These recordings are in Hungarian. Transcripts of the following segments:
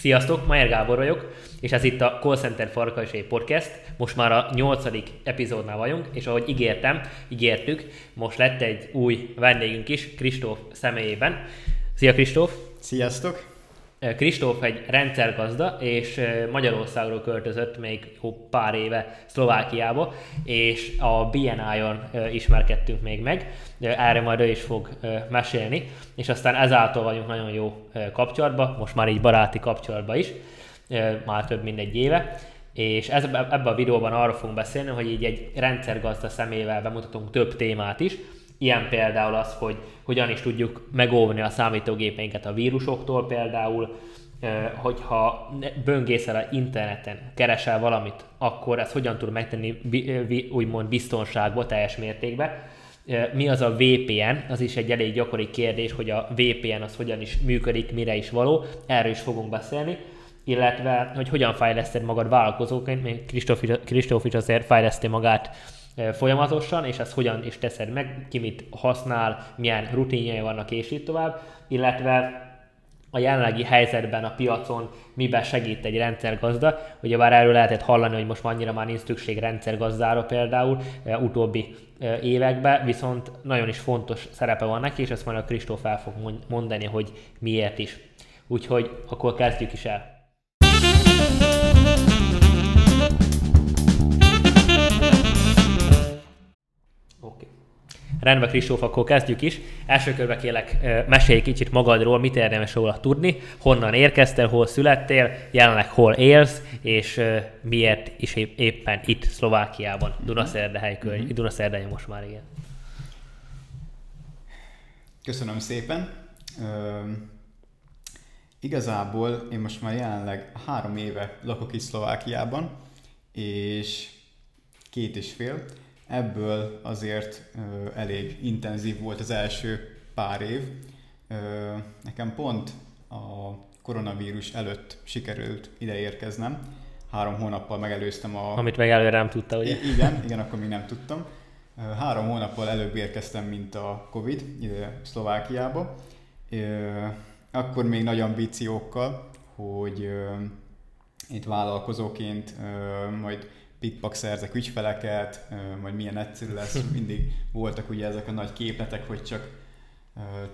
Sziasztok, Majer Gábor vagyok, és ez itt a Call Center Farkasé Podcast. Most már a nyolcadik epizódnál vagyunk, és ahogy ígértem, ígértük, most lett egy új vendégünk is, Kristóf személyében. Szia Kristóf! Sziasztok! Kristóf egy rendszergazda, és Magyarországról költözött még pár éve Szlovákiába, és a BNI-on ismerkedtünk még meg, erre majd ő is fog mesélni, és aztán ezáltal vagyunk nagyon jó kapcsolatban, most már így baráti kapcsolatban is, már több mint egy éve, és ez, ebben a videóban arról fogunk beszélni, hogy így egy rendszergazda szemével bemutatunk több témát is, Ilyen például az, hogy hogyan is tudjuk megóvni a számítógépeinket a vírusoktól például, hogyha böngészel a interneten, keresel valamit, akkor ezt hogyan tud megtenni úgymond biztonságba, teljes mértékben. Mi az a VPN? Az is egy elég gyakori kérdés, hogy a VPN az hogyan is működik, mire is való. Erről is fogunk beszélni illetve hogy hogyan fejleszted magad vállalkozóként, még Kristóf is azért fejleszti magát folyamatosan, és ezt hogyan is teszed meg, ki mit használ, milyen rutinjai vannak, és így tovább, illetve a jelenlegi helyzetben a piacon miben segít egy rendszergazda. Ugye bár erről lehetett hallani, hogy most annyira már nincs szükség rendszergazdára például utóbbi években, viszont nagyon is fontos szerepe van neki, és ezt majd a Kristóf el fog mondani, hogy miért is. Úgyhogy akkor kezdjük is el. Rendben, Kristóf, akkor kezdjük is. Első körbe kérlek, mesélj kicsit magadról, mit érdemes róla tudni, honnan érkeztél, hol születtél, jelenleg hol élsz, és miért is éppen itt, Szlovákiában, Dunaszerdehely körny, mm-hmm. Dunaszerdehely most már igen. Köszönöm szépen. Ö, igazából én most már jelenleg három éve lakok itt Szlovákiában, és két és fél Ebből azért elég intenzív volt az első pár év. Nekem pont a koronavírus előtt sikerült ide érkeznem. Három hónappal megelőztem a... Amit meg előre nem tudta, ugye? igen, igen, akkor még nem tudtam. Három hónappal előbb érkeztem, mint a Covid ide Szlovákiába. Akkor még nagy ambíciókkal, hogy itt vállalkozóként majd pikpak szerzek ügyfeleket, majd milyen egyszerű lesz, mindig voltak ugye ezek a nagy képletek, hogy csak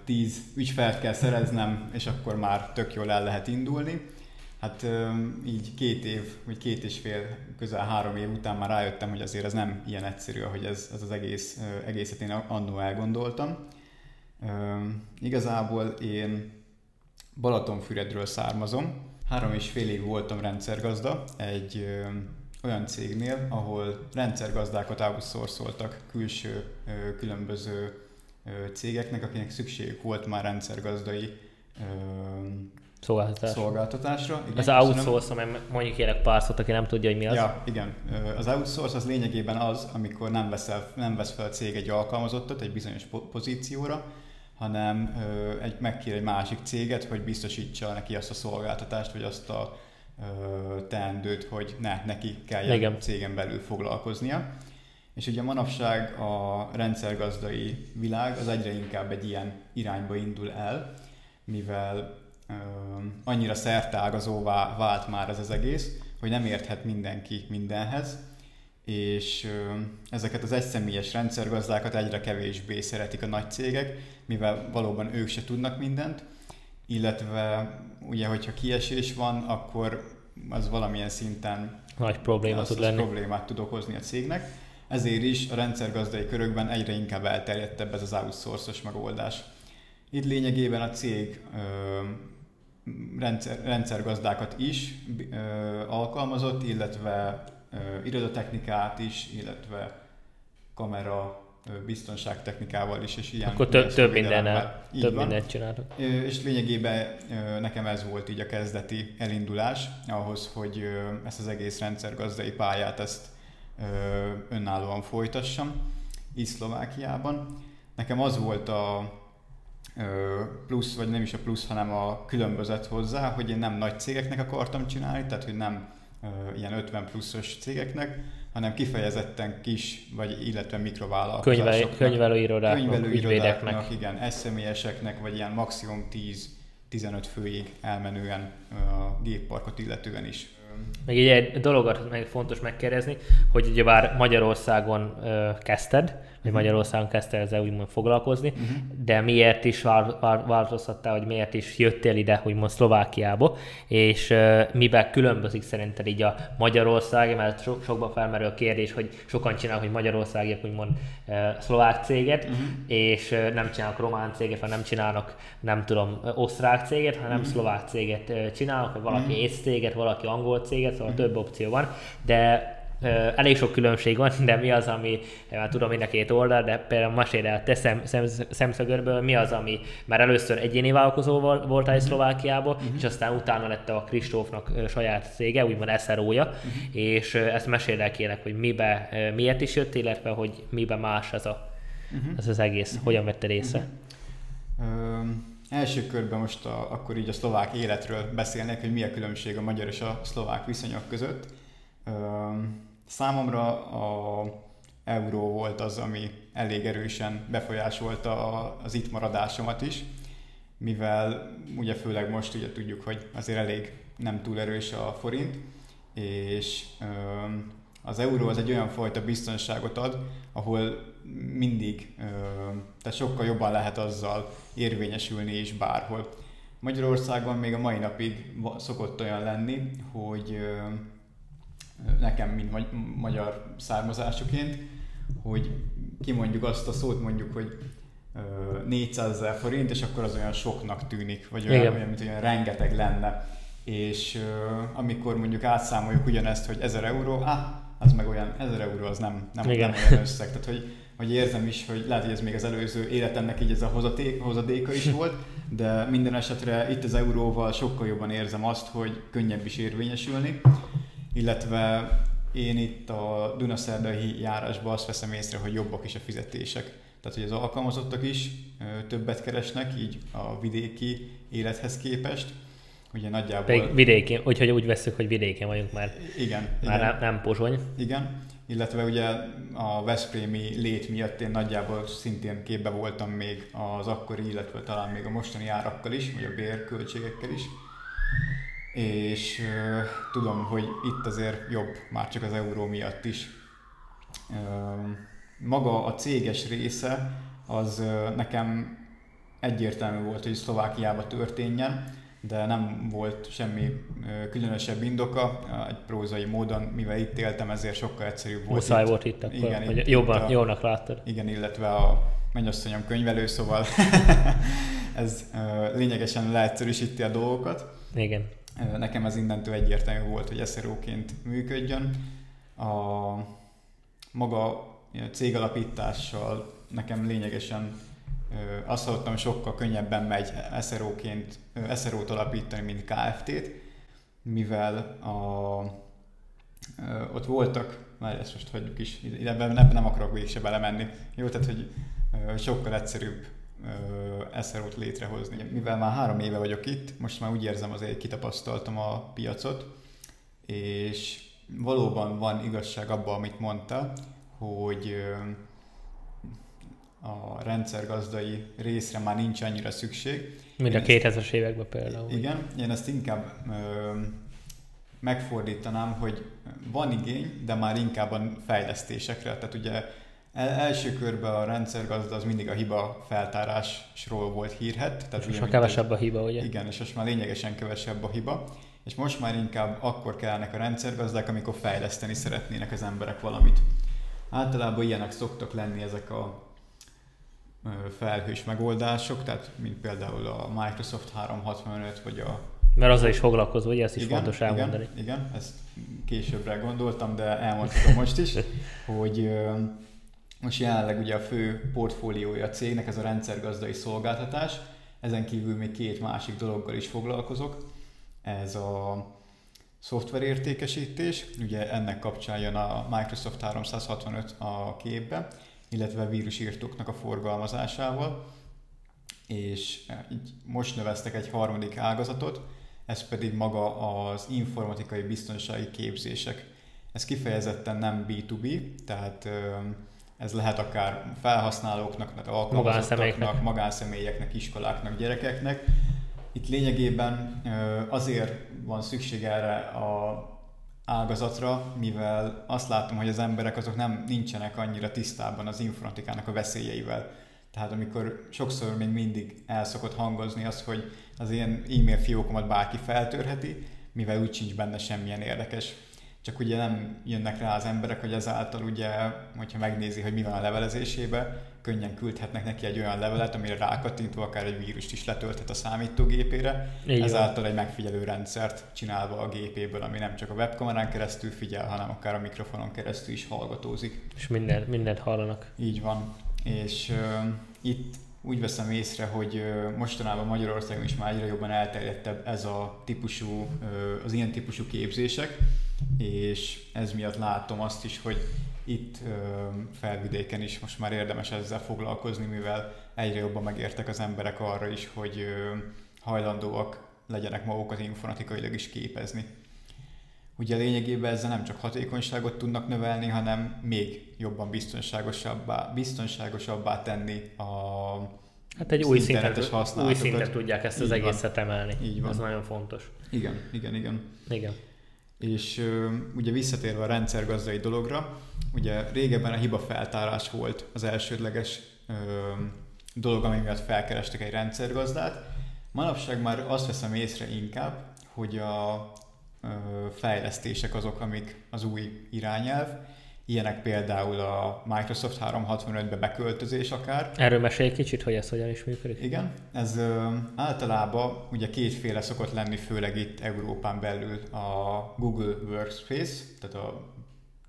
tíz ügyfelt kell szereznem, és akkor már tök jól el lehet indulni. Hát így két év, vagy két és fél, közel három év után már rájöttem, hogy azért ez nem ilyen egyszerű, ahogy ez, ez az egész, egészet én annó elgondoltam. Igazából én Balatonfüredről származom. Három és fél év voltam rendszergazda egy olyan cégnél, ahol rendszergazdákat outsourcoltak külső különböző cégeknek, akinek szükségük volt már rendszergazdai Szolgáltatás. szolgáltatásra. Igen, az outsource, mert mondjuk érek pár szót, aki nem tudja, hogy mi az. Ja, igen. Az outsource az lényegében az, amikor nem, veszel, nem vesz fel a cég egy alkalmazottat egy bizonyos pozícióra, hanem egy, megkér egy másik céget, hogy biztosítsa neki azt a szolgáltatást, vagy azt a teendőt, hogy ne, neki kell a cégen belül foglalkoznia. És ugye manapság a rendszergazdai világ az egyre inkább egy ilyen irányba indul el, mivel ö, annyira szertágazóvá vált már ez az egész, hogy nem érthet mindenki mindenhez, és ö, ezeket az egyszemélyes rendszergazdákat egyre kevésbé szeretik a nagy cégek, mivel valóban ők se tudnak mindent, illetve ugye, hogyha kiesés van, akkor az valamilyen szinten nagy probléma az, tud lenni. problémát tud okozni a cégnek. Ezért is a rendszergazdai körökben egyre inkább elterjedtebb ez az outsource megoldás. Itt lényegében a cég ö, rendszer, rendszergazdákat is ö, alkalmazott, illetve ö, irodatechnikát is, illetve kamera biztonságtechnikával is, és ilyen... Akkor több, több mindennel, több mindent csináltok. És lényegében nekem ez volt így a kezdeti elindulás ahhoz, hogy ezt az egész rendszergazdai pályát ezt önállóan folytassam így Szlovákiában. Nekem az volt a plusz, vagy nem is a plusz, hanem a különbözet hozzá, hogy én nem nagy cégeknek akartam csinálni, tehát hogy nem ilyen 50 pluszos cégeknek, hanem kifejezetten kis, vagy illetve mikrovállalkozásoknak. könyvelőirodáknak, könyvelőirodáknak, igen, eszemélyeseknek, vagy ilyen maximum 10 15 főig elmenően a gépparkot illetően is. Még egy dologot meg fontos megkérdezni, hogy ugye bár Magyarországon ö, kezdted, hogy Magyarországon kezdte ezzel úgymond foglalkozni, uh-huh. de miért is változtattál, hogy miért is jöttél ide, úgymond Szlovákiába, és uh, miben különbözik szerinted így a Magyarország, mert so, sokban felmerül a kérdés, hogy sokan csinálnak, hogy Magyarországiak úgymond uh, szlovák céget, uh-huh. és uh, nem csinálnak román céget, vagy nem csinálnak, nem tudom, osztrák céget, hanem uh-huh. szlovák céget uh, csinálnak, vagy valaki uh-huh. ész céget, valaki angol céget, szóval uh-huh. több opció van, de elég sok különbség van, de mi az, ami, már tudom mind a két oldal, de például mesélj el te szem, szem, szemszögörből, mi az, ami már először egyéni vállalkozó voltál uh-huh. Szlovákiába, uh-huh. és aztán utána lett a Kristófnak saját cége, úgymond SRO-ja, uh-huh. és ezt meséld el kérlek, hogy mibe, miért is jöttél, illetve hogy mibe más ez, a, uh-huh. ez az egész, uh-huh. hogyan vetted észre? Uh-huh. Um első körben most a, akkor így a szlovák életről beszélnek, hogy mi a különbség a magyar és a szlovák viszonyok között. Számomra a euró volt az, ami elég erősen befolyásolta az itt maradásomat is, mivel ugye főleg most ugye tudjuk, hogy azért elég nem túl erős a forint, és az euró az egy olyan fajta biztonságot ad, ahol mindig, tehát sokkal jobban lehet azzal érvényesülni is bárhol. Magyarországon még a mai napig szokott olyan lenni, hogy nekem, mint magyar származásuként, hogy kimondjuk azt a szót, mondjuk, hogy 400 ezer forint, és akkor az olyan soknak tűnik, vagy olyan, olyan mint olyan rengeteg lenne. És amikor mondjuk átszámoljuk ugyanezt, hogy 1000 euró, ah, az meg olyan 1000 euró, az nem, nem, nem olyan összeg. Tehát, hogy, hogy érzem is, hogy lehet, hogy ez még az előző életemnek így ez a hozaték, hozadéka is volt, de minden esetre itt az euróval sokkal jobban érzem azt, hogy könnyebb is érvényesülni, illetve én itt a Dunaszerdai járásban azt veszem észre, hogy jobbak is a fizetések. Tehát, hogy az alkalmazottak is többet keresnek, így a vidéki élethez képest. Ugye nagyjából... Pedig vidéki, úgyhogy úgy veszük, hogy vidéken vagyunk már. Igen. Már igen. Nem, nem pozsony. Igen. Illetve ugye a Veszprémi lét miatt én nagyjából szintén képbe voltam még az akkori, illetve talán még a mostani árakkal is, vagy a bérköltségekkel is és tudom, hogy itt azért jobb, már csak az euró miatt is. Maga a céges része az nekem egyértelmű volt, hogy Szlovákiába történjen, de nem volt semmi különösebb indoka, egy prózai módon, mivel itt éltem, ezért sokkal egyszerűbb volt. Muszáj itt. volt itt akkor, igen, hogy itt, jobban, a, jónak láttad. Igen, illetve a mennyasszonyom könyvelő, szóval ez lényegesen leegyszerűsíti a dolgokat. Igen. Nekem ez innentől egyértelmű volt, hogy SRO-ként működjön. A maga cégalapítással nekem lényegesen azt hallottam, sokkal könnyebben megy SRO-ként, alapítani, mint KFT-t, mivel a, ott voltak, már ezt most hagyjuk is, ebben nem akarok végig se belemenni. Jó, tehát hogy sokkal egyszerűbb SRO-t létrehozni. Mivel már három éve vagyok itt, most már úgy érzem azért kitapasztaltam a piacot, és valóban van igazság abban, amit mondta, hogy a rendszergazdai részre már nincs annyira szükség. Mint a 2000-es években például. Igen, én ezt inkább ö, megfordítanám, hogy van igény, de már inkább a fejlesztésekre. Tehát ugye el, első körben a rendszergazda az mindig a hiba feltárásról volt hírhet. Tehát és most már kevesebb a hiba, ugye? Igen, és most már lényegesen kevesebb a hiba. És most már inkább akkor kellnek a rendszergazdák, amikor fejleszteni szeretnének az emberek valamit. Általában ilyenek szoktak lenni ezek a felhős megoldások, tehát mint például a Microsoft 365, vagy a mert azzal is foglalkozó, ugye ezt is igen, fontos elmondani. Igen, igen, ezt későbbre gondoltam, de elmondhatom most is, hogy most jelenleg ugye a fő portfóliója a cégnek ez a rendszergazdai szolgáltatás, ezen kívül még két másik dologgal is foglalkozok. Ez a szoftverértékesítés, ugye ennek kapcsán jön a Microsoft 365 a képbe, illetve a vírusírtóknak a forgalmazásával, és e, így most növeztek egy harmadik ágazatot, ez pedig maga az informatikai biztonsági képzések. Ez kifejezetten nem B2B, tehát ez lehet akár felhasználóknak, alkalmazottaknak, magánszemélyeknek, iskoláknak, gyerekeknek, itt lényegében azért van szükség erre a ágazatra, mivel azt látom, hogy az emberek azok nem nincsenek annyira tisztában az informatikának a veszélyeivel. Tehát amikor sokszor még mindig el szokott hangozni az, hogy az ilyen e-mail fiókomat bárki feltörheti, mivel úgy sincs benne semmilyen érdekes csak ugye nem jönnek rá az emberek, hogy ezáltal ugye, hogyha megnézi, hogy mi van a levelezésébe, könnyen küldhetnek neki egy olyan levelet, amire rákattintva akár egy vírust is letölthet a számítógépére, Így ezáltal van. egy megfigyelő rendszert csinálva a gépéből, ami nem csak a webkamerán keresztül figyel, hanem akár a mikrofonon keresztül is hallgatózik. És minden, mindent hallanak. Így van. És uh, itt úgy veszem észre, hogy mostanában Magyarországon is már egyre jobban elterjedtebb ez a típusú, az ilyen típusú képzések, és ez miatt látom azt is, hogy itt felvidéken is most már érdemes ezzel foglalkozni, mivel egyre jobban megértek az emberek arra is, hogy hajlandóak legyenek magukat informatikailag is képezni. Ugye lényegében ezzel nem csak hatékonyságot tudnak növelni, hanem még jobban biztonságosabbá, biztonságosabbá tenni a Hát egy új szinten, új szinten tudják ezt az Így egészet van. emelni. Így van. Ez nagyon fontos. Igen, igen, igen. Igen. És ugye visszatérve a rendszergazdai dologra, ugye régebben a hiba feltárás volt az elsődleges dolog, ami miatt felkerestek egy rendszergazdát. Manapság már azt veszem észre inkább, hogy a fejlesztések azok, amik az új irányelv, Ilyenek például a Microsoft 365-be beköltözés akár. Erről mesélj kicsit, hogy ez hogyan is működik. Igen, ez ö, általában ugye kétféle szokott lenni, főleg itt Európán belül a Google Workspace, tehát a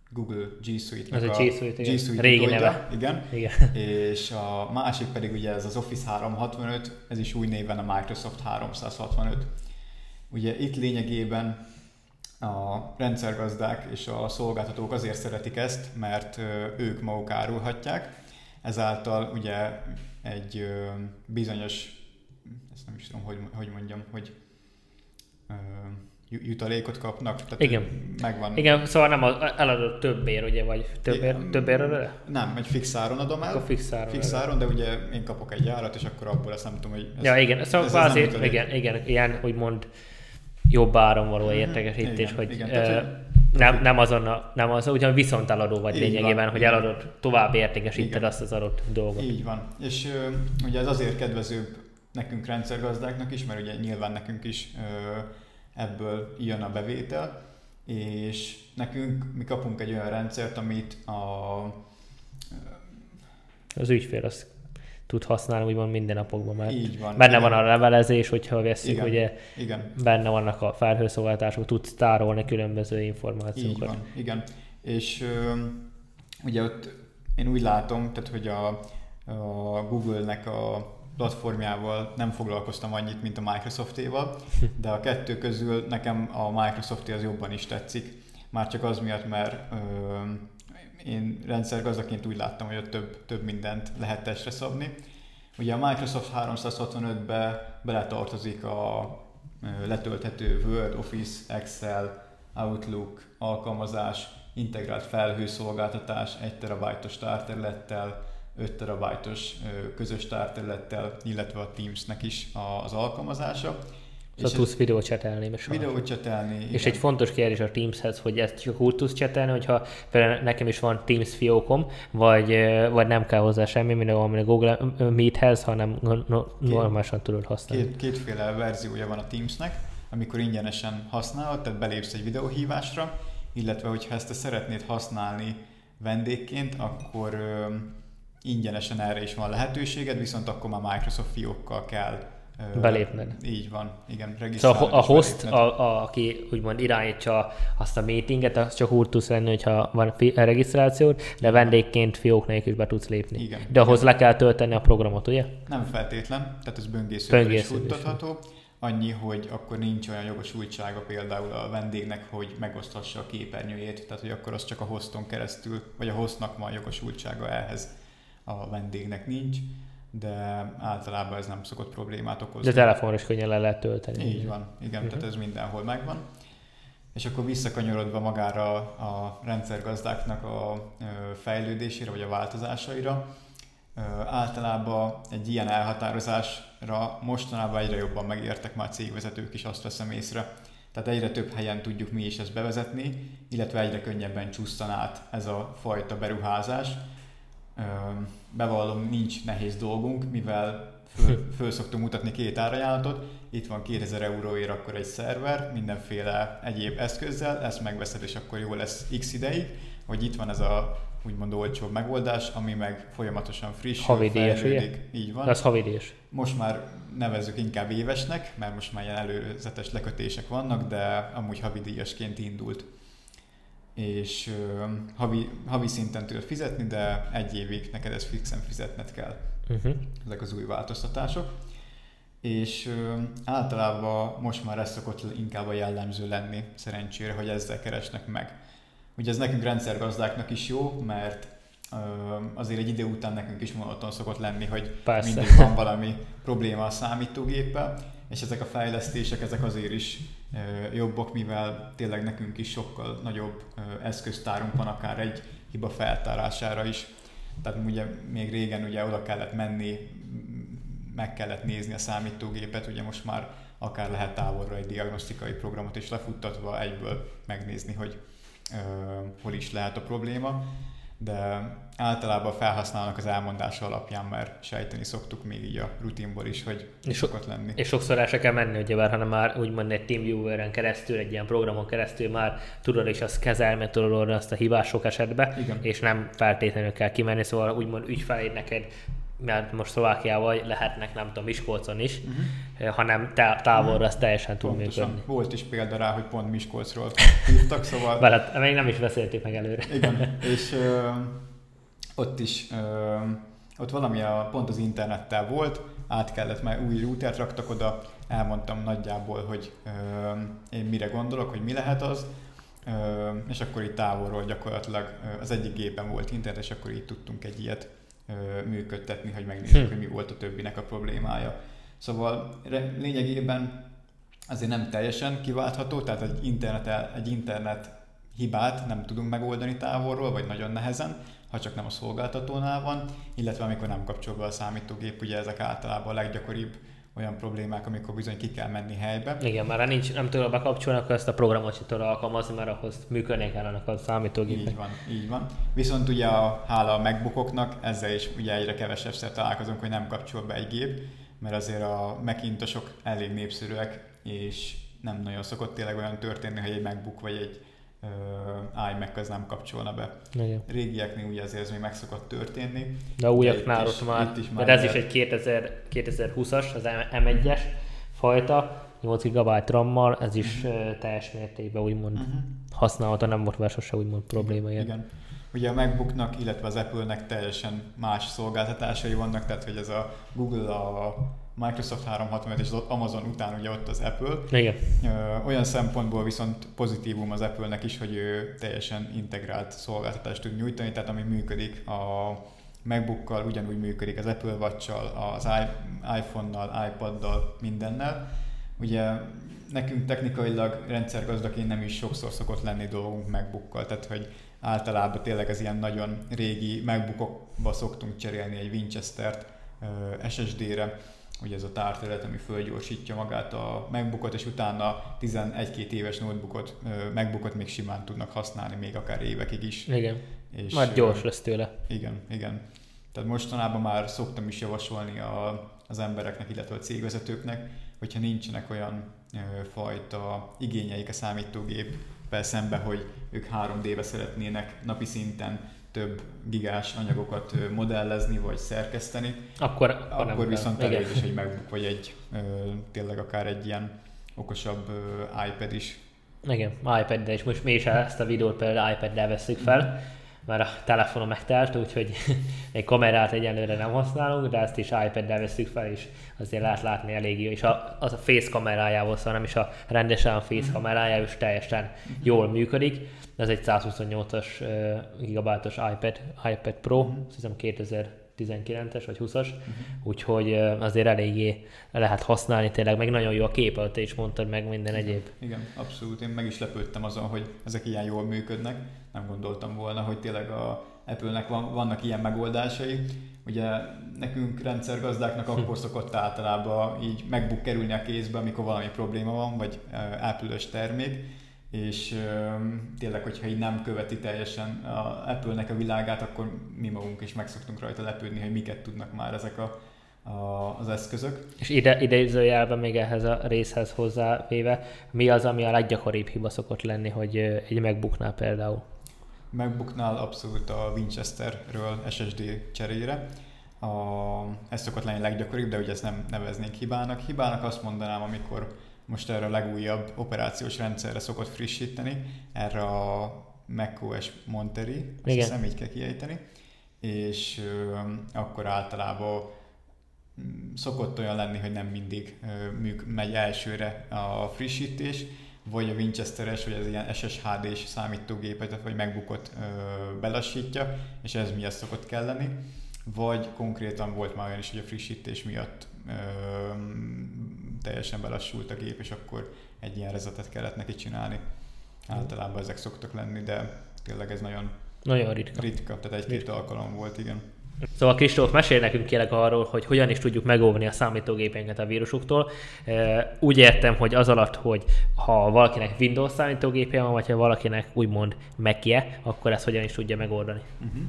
Google G Suite. Ez a G Suite, igen. G Suite Régi neve. Igen. igen. És a másik pedig ugye ez az Office 365, ez is új néven a Microsoft 365. Ugye itt lényegében a rendszergazdák és a szolgáltatók azért szeretik ezt, mert ők maguk árulhatják, ezáltal ugye egy bizonyos, ezt nem is tudom, hogy, hogy mondjam, hogy jutalékot kapnak. Tehát Igen. Megvan. Igen, szóval nem eladott több ér, ugye, vagy több ér, több ér Nem, egy fix áron adom el. Akkor fix áron. Fix áron, de ugye én kapok egy árat, és akkor abból ezt nem tudom, hogy... Ez, ja, igen, szóval ez, ez azért, igen, igen, ilyen, úgymond jobb áron való mhm. értékesítés, hogy igen, tehát, nem, nem azon a, nem az, ugyan viszont eladó vagy lényegében, van, hogy eladod, tovább értékesíted igen. azt az adott dolgot. Így van. És ö, ugye ez azért kedvezőbb nekünk rendszergazdáknak is, mert ugye nyilván nekünk is ö, ebből jön a bevétel, és nekünk mi kapunk egy olyan rendszert, amit a az ügyfél azt tud használni úgymond minden napokban, mert Így van, benne igen. van a levelezés, hogyha veszik, igen, ugye igen. benne vannak a felhőszolgáltások, tudsz tárolni különböző információkat. Így van, igen. És ö, ugye ott én úgy látom, tehát hogy a, a Google-nek a platformjával nem foglalkoztam annyit, mint a Microsoft-éval, de a kettő közül nekem a Microsoft az jobban is tetszik. Már csak az miatt, mert ö, én rendszergazdaként úgy láttam, hogy ott több, több mindent lehet testre szabni. Ugye a Microsoft 365-be beletartozik a letölthető Word, Office, Excel, Outlook alkalmazás, integrált felhőszolgáltatás 1 terabájtos tárterülettel, 5 terabájtos közös tárterülettel, illetve a Teamsnek is az alkalmazása. Szóval tudsz videócsetelni. Videócsetelni, És egy fontos kérdés a Teamshez, hogy ezt csak úgy tudsz csetelni, hogyha például nekem is van Teams fiókom, vagy, vagy nem kell hozzá semmi, mint a Google Meethez, hanem normálisan tudod használni. Két, kétféle verziója van a Teamsnek, amikor ingyenesen használod, tehát belépsz egy videóhívásra, illetve hogyha ezt te szeretnéd használni vendégként, akkor ö, ingyenesen erre is van lehetőséged, viszont akkor már Microsoft fiókkal kell belépned. Így van, igen. Szóval a host, a, a, aki úgymond irányítja azt a meetinget, az csak úgy tudsz lenni, hogyha van fi- regisztrációd, de vendégként fiók nélkül is be tudsz lépni. Igen. De ahhoz igen. le kell tölteni a programot, ugye? Nem feltétlen, tehát ez böngészővel is futtatható. Annyi, hogy akkor nincs olyan jogosultsága például a vendégnek, hogy megoszthassa a képernyőjét, tehát hogy akkor az csak a hoston keresztül, vagy a hostnak van jogosultsága ehhez, a vendégnek nincs de általában ez nem szokott problémát okozni. De telefonra is könnyen le lehet tölteni. Így van, igen, uh-huh. tehát ez mindenhol megvan. És akkor visszakanyarodva magára a rendszergazdáknak a fejlődésére, vagy a változásaira, általában egy ilyen elhatározásra mostanában egyre jobban megértek már cégvezetők is, azt veszem észre. Tehát egyre több helyen tudjuk mi is ezt bevezetni, illetve egyre könnyebben csúsztan át ez a fajta beruházás. Bevallom, nincs nehéz dolgunk, mivel föl, föl szoktunk mutatni két árajánlatot, itt van 2000 euróért akkor egy szerver, mindenféle egyéb eszközzel, ezt megveszed és akkor jó lesz x ideig, vagy itt van ez a úgymond olcsó megoldás, ami meg folyamatosan friss, havidíjas, ugye? Így van. Ez havidíjas. Most már nevezzük inkább évesnek, mert most már ilyen előzetes lekötések vannak, de amúgy havidíjasként indult. És uh, havi, havi szinten tudod fizetni, de egy évig neked ezt fixen fizetned kell. Uh-huh. Ezek az új változtatások. És uh, általában most már ez szokott inkább a jellemző lenni, szerencsére, hogy ezzel keresnek meg Ugye ez nekünk rendszergazdáknak is jó, mert azért egy idő után nekünk is monoton szokott lenni, hogy Persze. mindig van valami probléma a számítógéppel, és ezek a fejlesztések, ezek azért is jobbak, mivel tényleg nekünk is sokkal nagyobb eszköztárunk van akár egy hiba feltárására is. Tehát ugye még régen ugye oda kellett menni, meg kellett nézni a számítógépet, ugye most már akár lehet távolra egy diagnosztikai programot is lefuttatva egyből megnézni, hogy hol is lehet a probléma, de általában felhasználnak az elmondása alapján, mert sejteni szoktuk még így a rutinból is, hogy és szokott lenni. És sokszor el se kell menni, ugye, hanem már úgymond egy TeamViewer-en keresztül, egy ilyen programon keresztül már tudod és azt kezelni tudod azt a hibások esetben, Igen. és nem feltétlenül kell kimenni, szóval úgymond ügyfeleid neked mert most Szlovákiával lehetnek, nem tudom, Miskolcon is, uh-huh. hanem távolra azt teljesen tud működni. Volt is példa rá, hogy pont Miskolcról hívtak, szóval... Veled, még nem is beszéltük meg előre. Igen, és ö, ott is, ö, ott valami a, pont az internettel volt, át kellett, már új routert raktak oda, elmondtam nagyjából, hogy ö, én mire gondolok, hogy mi lehet az, ö, és akkor itt távolról gyakorlatilag az egyik gépen volt internet, és akkor így tudtunk egy ilyet működtetni, hogy megnézzük, hm. hogy mi volt a többinek a problémája. Szóval lényegében azért nem teljesen kiváltható, tehát egy internet, egy internet hibát nem tudunk megoldani távolról, vagy nagyon nehezen, ha csak nem a szolgáltatónál van, illetve amikor nem kapcsol be a számítógép, ugye ezek általában a leggyakoribb olyan problémák, amikor bizony ki kell menni helybe. Igen, már nincs, nem tudod bekapcsolni, akkor ezt a programot sem tudod alkalmazni, mert ahhoz működni annak a számítógépnek. Így van, így van. Viszont ugye a, hála a megbukoknak, ezzel is ugye egyre kevesebb találkozunk, hogy nem kapcsol be egy gép, mert azért a Macintosok elég népszerűek, és nem nagyon szokott tényleg olyan történni, hogy egy MacBook vagy egy iMac az nem kapcsolna be. Igen. Régieknél ugye azért ez még meg szokott történni. De újaknál ott már, itt is már ez is egy 2000, 2020-as, az M1-es fajta, 8 GB RAM-mal, ez is uh-huh. teljes mértékben úgymond uh-huh. használható, nem volt vele sose úgymond probléma. Igen. Igen. Ugye a MacBooknak, illetve az Apple-nek teljesen más szolgáltatásai vannak, tehát hogy ez a Google, a Microsoft 365 és az Amazon után ugye ott az Apple. Igen. Olyan szempontból viszont pozitívum az Apple-nek is, hogy ő teljesen integrált szolgáltatást tud nyújtani, tehát ami működik a MacBookkal, ugyanúgy működik az Apple Watch-sal, az iPhone-nal, iPad-dal, mindennel. Ugye nekünk technikailag rendszergazdaként nem is sokszor szokott lenni dolgunk MacBookkal, tehát hogy általában tényleg az ilyen nagyon régi MacBookokba szoktunk cserélni egy Winchester-t SSD-re, hogy ez a tárterület, ami fölgyorsítja magát a MacBookot, és utána 11-2 éves notebookot, MacBookot még simán tudnak használni, még akár évekig is. Igen, és, majd gyors lesz tőle. Igen, igen. Tehát mostanában már szoktam is javasolni a, az embereknek, illetve a cégvezetőknek, hogyha nincsenek olyan ö, fajta igényeik a számítógéppel szembe, hogy ők 3D-be szeretnének napi szinten több gigás anyagokat modellezni vagy szerkeszteni, akkor, akkor, akkor viszont elég is egy MacBook, vagy egy tényleg akár egy ilyen okosabb iPad is. Igen, iPad, de és most mi is ezt a videót például iPad-del veszük fel, mm mert a telefonom megtelt, úgyhogy egy kamerát egyenlőre nem használunk, de ezt is iPad-del veszük fel, és azért lehet látni elég jó. És a, az a face kamerájával, szóval nem is a rendesen a face kamerája, is teljesen jól működik. Ez egy 128-as uh, gigabátos iPad, iPad Pro, azt hiszem 2000 19-es vagy 20-as, uh-huh. úgyhogy azért eléggé lehet használni, tényleg meg nagyon jó a kép, te is mondtad meg minden Igen. egyéb. Igen, abszolút. Én meg is lepődtem azon, hogy ezek ilyen jól működnek. Nem gondoltam volna, hogy tényleg a Apple-nek van, vannak ilyen megoldásai. Ugye nekünk rendszergazdáknak akkor szokott általában így MacBook kerülni a kézbe, amikor valami probléma van, vagy Apple-ös termék, és tényleg, hogyha így nem követi teljesen a Apple-nek a világát, akkor mi magunk is meg szoktunk rajta lepődni, hogy miket tudnak már ezek a az eszközök. És ide, idézőjelben még ehhez a részhez hozzávéve, mi az, ami a leggyakoribb hiba szokott lenni, hogy egy MacBooknál például? MacBooknál abszolút a Winchesterről SSD cserére. A, ez szokott lenni leggyakoribb, de ugye ezt nem neveznénk hibának. Hibának azt mondanám, amikor most erre a legújabb operációs rendszerre szokott frissíteni, erre a macOS Monterey, azt Igen. hiszem így kell kiejteni, és ö, akkor általában mm, szokott olyan lenni, hogy nem mindig ö, megy elsőre a frissítés, vagy a Winchesteres, vagy az ilyen SSHD-s számítógépet, vagy megbukott belassítja, és ez miatt szokott kelleni. Vagy konkrétan volt már olyan is, hogy a frissítés miatt ö, teljesen belassult a gép, és akkor egy ilyen rezetet kellett neki csinálni. Általában ezek szoktak lenni, de tényleg ez nagyon, nagyon ritka. ritka tehát egy-két alkalom volt, igen. Szóval Kristóf, mesél nekünk kérlek arról, hogy hogyan is tudjuk megóvni a számítógépeinket a vírusoktól. Úgy értem, hogy az alatt, hogy ha valakinek Windows számítógépje van, vagy ha valakinek úgymond mac akkor ezt hogyan is tudja megoldani. Uh-huh.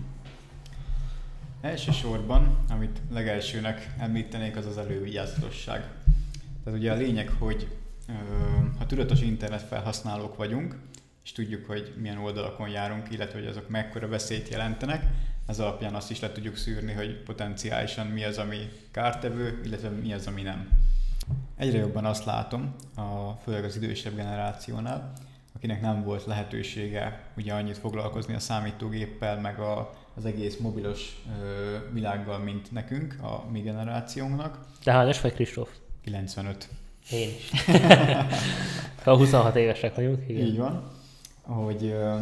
Elsősorban, amit legelsőnek említenék, az az elővigyázatosság. Tehát ugye a lényeg, hogy ha tudatos internet felhasználók vagyunk, és tudjuk, hogy milyen oldalakon járunk, illetve hogy azok mekkora veszélyt jelentenek, ez alapján azt is le tudjuk szűrni, hogy potenciálisan mi az, ami kártevő, illetve mi az, ami nem. Egyre jobban azt látom, a, főleg az idősebb generációnál, akinek nem volt lehetősége ugye annyit foglalkozni a számítógéppel, meg a, az egész mobilos ö, világgal, mint nekünk, a mi generációnknak. De hányos vagy Kristóf? 95. Én is. ha 26 évesek vagyunk. Igen. Így van. Hogy ö,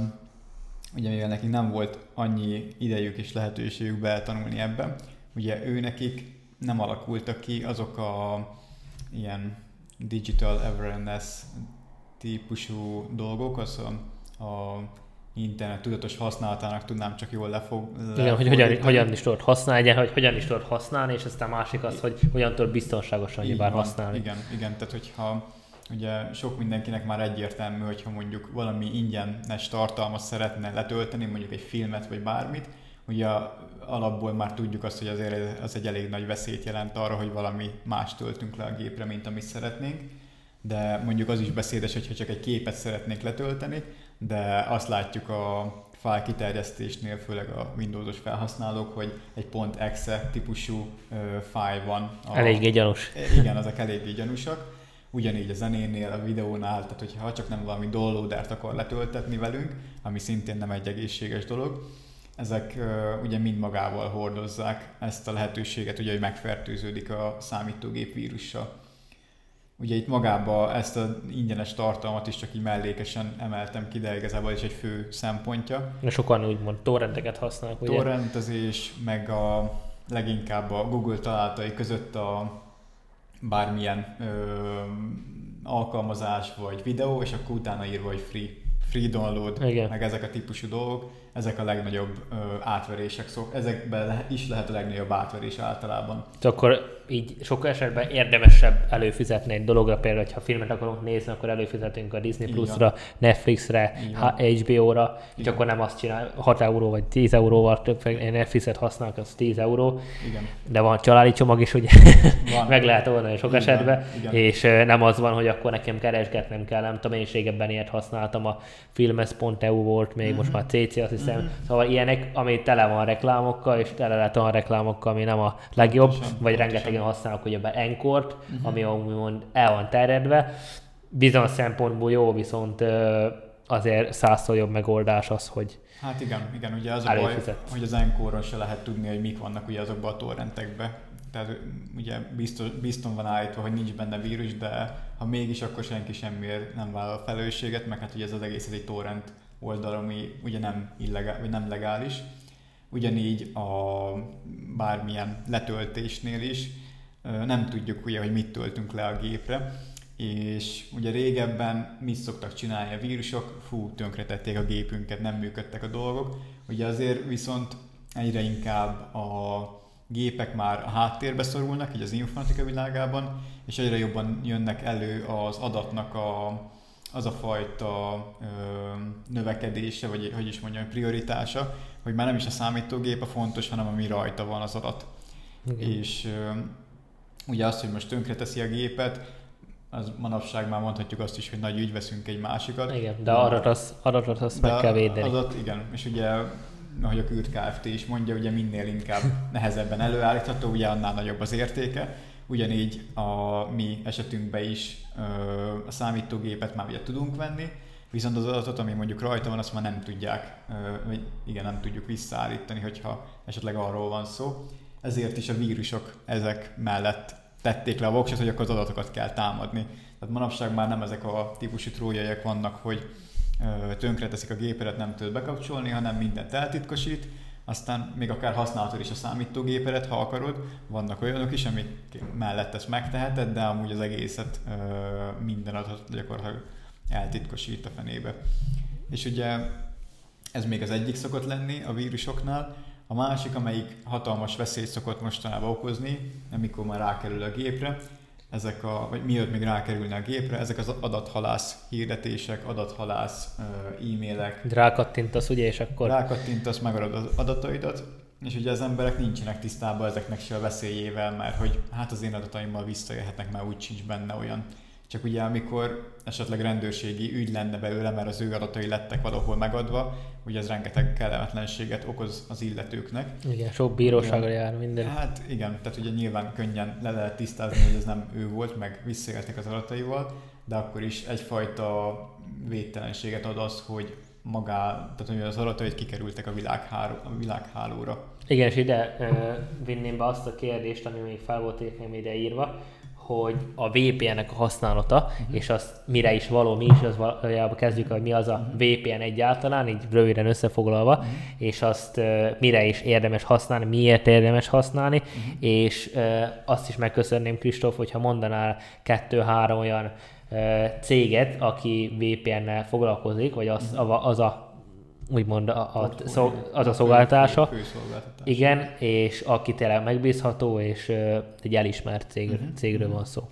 ugye mivel nekik nem volt annyi idejük és lehetőségük betanulni ebbe, ugye ő nekik nem alakultak ki azok a ilyen digital awareness típusú dolgok, az a, a internet tudatos használatának tudnám csak jól lefog. Igen, hogy hogyan, hogyan is tudod használni, hogy hogyan is tudod használni, és aztán másik az, hogy hogyan tudod biztonságosan nyilván használni. Igen, igen, tehát hogyha ugye sok mindenkinek már egyértelmű, hogyha mondjuk valami ingyenes tartalmat szeretne letölteni, mondjuk egy filmet vagy bármit, ugye alapból már tudjuk azt, hogy azért az egy elég nagy veszélyt jelent arra, hogy valami más töltünk le a gépre, mint amit szeretnénk. De mondjuk az is beszédes, hogyha csak egy képet szeretnék letölteni, de azt látjuk a file kiterjesztésnél, főleg a Windowsos felhasználók, hogy egy .exe típusú file van. A, eléggé gyanús. Igen, azok eléggé gyanúsak. Ugyanígy a zenénél, a videónál, tehát hogyha csak nem valami downloadert akar letöltetni velünk, ami szintén nem egy egészséges dolog, ezek uh, ugye mind magával hordozzák ezt a lehetőséget, ugye, hogy megfertőződik a számítógép vírussal. Ugye itt magába ezt az ingyenes tartalmat is csak így mellékesen emeltem ki, de igazából is egy fő szempontja. Na sokan úgymond torrenteket használnak, ugye? Torrentezés, meg a leginkább a Google találatai között a bármilyen ö, alkalmazás vagy videó, és akkor utána írva, hogy free, free download, Igen. meg ezek a típusú dolgok, ezek a legnagyobb ö, átverések, szok, ezekben le, is lehet a legnagyobb átverés általában. Akkor így sok esetben érdemesebb előfizetni egy dologra, például, ha filmet akarunk nézni, akkor előfizetünk a Disney Plus-ra, Netflixre, HBO-ra, és akkor nem azt csinál, 6 euró vagy 10 euróval több Netflixet használnak, az 10 euró, Igen. de van családi csomag is, ugye van. meg lehet oldani sok Igen. esetben, Igen. és nem az van, hogy akkor nekem keresgetnem kell, nem tudom, én is régebben ilyet használtam, a filmes.eu volt még, uh-huh. most mhm. már CC azt hiszem, uh-huh. szóval ilyenek, ami tele van reklámokkal, és tele lehet olyan reklámokkal, ami nem a legjobb, pontosan, vagy rengeteg régen használok ugyebár Enkort, uh-huh. ami úgymond el van terjedve. Bizonyos szempontból jó, viszont azért százszor jobb megoldás az, hogy Hát igen, igen, ugye az a baj, hogy az Enkoron se lehet tudni, hogy mik vannak ugye azokban a torrentekben. Tehát ugye biztos, bizton van állítva, hogy nincs benne vírus, de ha mégis, akkor senki semmiért nem vállal a felelősséget, meg hát ugye ez az egész ez egy torrent oldal, ami ugye nem, illegál, vagy nem legális. Ugyanígy a bármilyen letöltésnél is nem tudjuk ugye, hogy mit töltünk le a gépre. és ugye régebben mit szoktak csinálni a vírusok? Fú, tönkretették a gépünket, nem működtek a dolgok. Ugye azért viszont egyre inkább a gépek már a háttérbe szorulnak, így az informatika világában, és egyre jobban jönnek elő az adatnak a, az a fajta ö, növekedése, vagy hogy is mondjam, prioritása, hogy már nem is a számítógép a fontos, hanem ami rajta van az adat. Igen. És ö, ugye azt, hogy most tönkreteszi a gépet, az manapság már mondhatjuk azt is, hogy nagy ügy veszünk egy másikat. Igen, de adatot az, adatot azt meg kell védeni. Adat, igen, és ugye ahogy a Kürt Kft. is mondja, ugye minél inkább nehezebben előállítható, ugye annál nagyobb az értéke. Ugyanígy a mi esetünkben is a számítógépet már ugye tudunk venni, viszont az adatot, ami mondjuk rajta van, azt már nem tudják, vagy igen, nem tudjuk visszaállítani, hogyha esetleg arról van szó. Ezért is a vírusok ezek mellett tették le a voksot, hogy akkor az adatokat kell támadni. Tehát manapság már nem ezek a típusú trójaiak vannak, hogy tönkreteszik a gépedet, nem tud bekapcsolni, hanem mindent eltitkosít, aztán még akár használhatod is a számítógépedet, ha akarod. Vannak olyanok is, amik mellett ezt megteheted, de amúgy az egészet minden adatot gyakorlatilag eltitkosít a fenébe. És ugye ez még az egyik szokott lenni a vírusoknál, a másik, amelyik hatalmas veszélyt szokott mostanában okozni, amikor már rákerül a gépre, ezek a, vagy mielőtt még rákerülne a gépre, ezek az adathalász hirdetések, adathalász e-mailek. Rákattintasz, ugye, és akkor... Rákattintasz, megadod az adataidat, és ugye az emberek nincsenek tisztában ezeknek se a veszélyével, mert hogy hát az én adataimmal visszajöhetnek, mert úgy sincs benne olyan csak ugye amikor esetleg rendőrségi ügy lenne belőle, mert az ő adatai lettek valahol megadva, ugye ez rengeteg kellemetlenséget okoz az illetőknek. Igen, sok bíróságra jár minden. Hát igen, tehát ugye nyilván könnyen le lehet tisztázni, hogy ez nem ő volt, meg visszaéltek az adataival, de akkor is egyfajta védtelenséget ad az, hogy magá, tehát hogy az adatait kikerültek a, világháló, a világhálóra. Igen, és ide ö, vinném be azt a kérdést, ami még fel volt ide írva, hogy a VPN-nek a használata, uh-huh. és azt mire is való, mi is az valójában kezdjük, hogy mi az a mhm. VPN egyáltalán, így röviden összefoglalva, uh-huh. és azt uh, mire is érdemes használni, miért érdemes használni, uh-huh. és uh, azt is megköszönném, Kristóf, hogyha mondanál kettő-három olyan uh, céget, aki VPN-nel foglalkozik, vagy az, az a úgymond a, a, szol, az a szolgáltása. Igen, és aki tényleg megbízható, és uh, egy elismert cég, uh-huh. cégről van szó.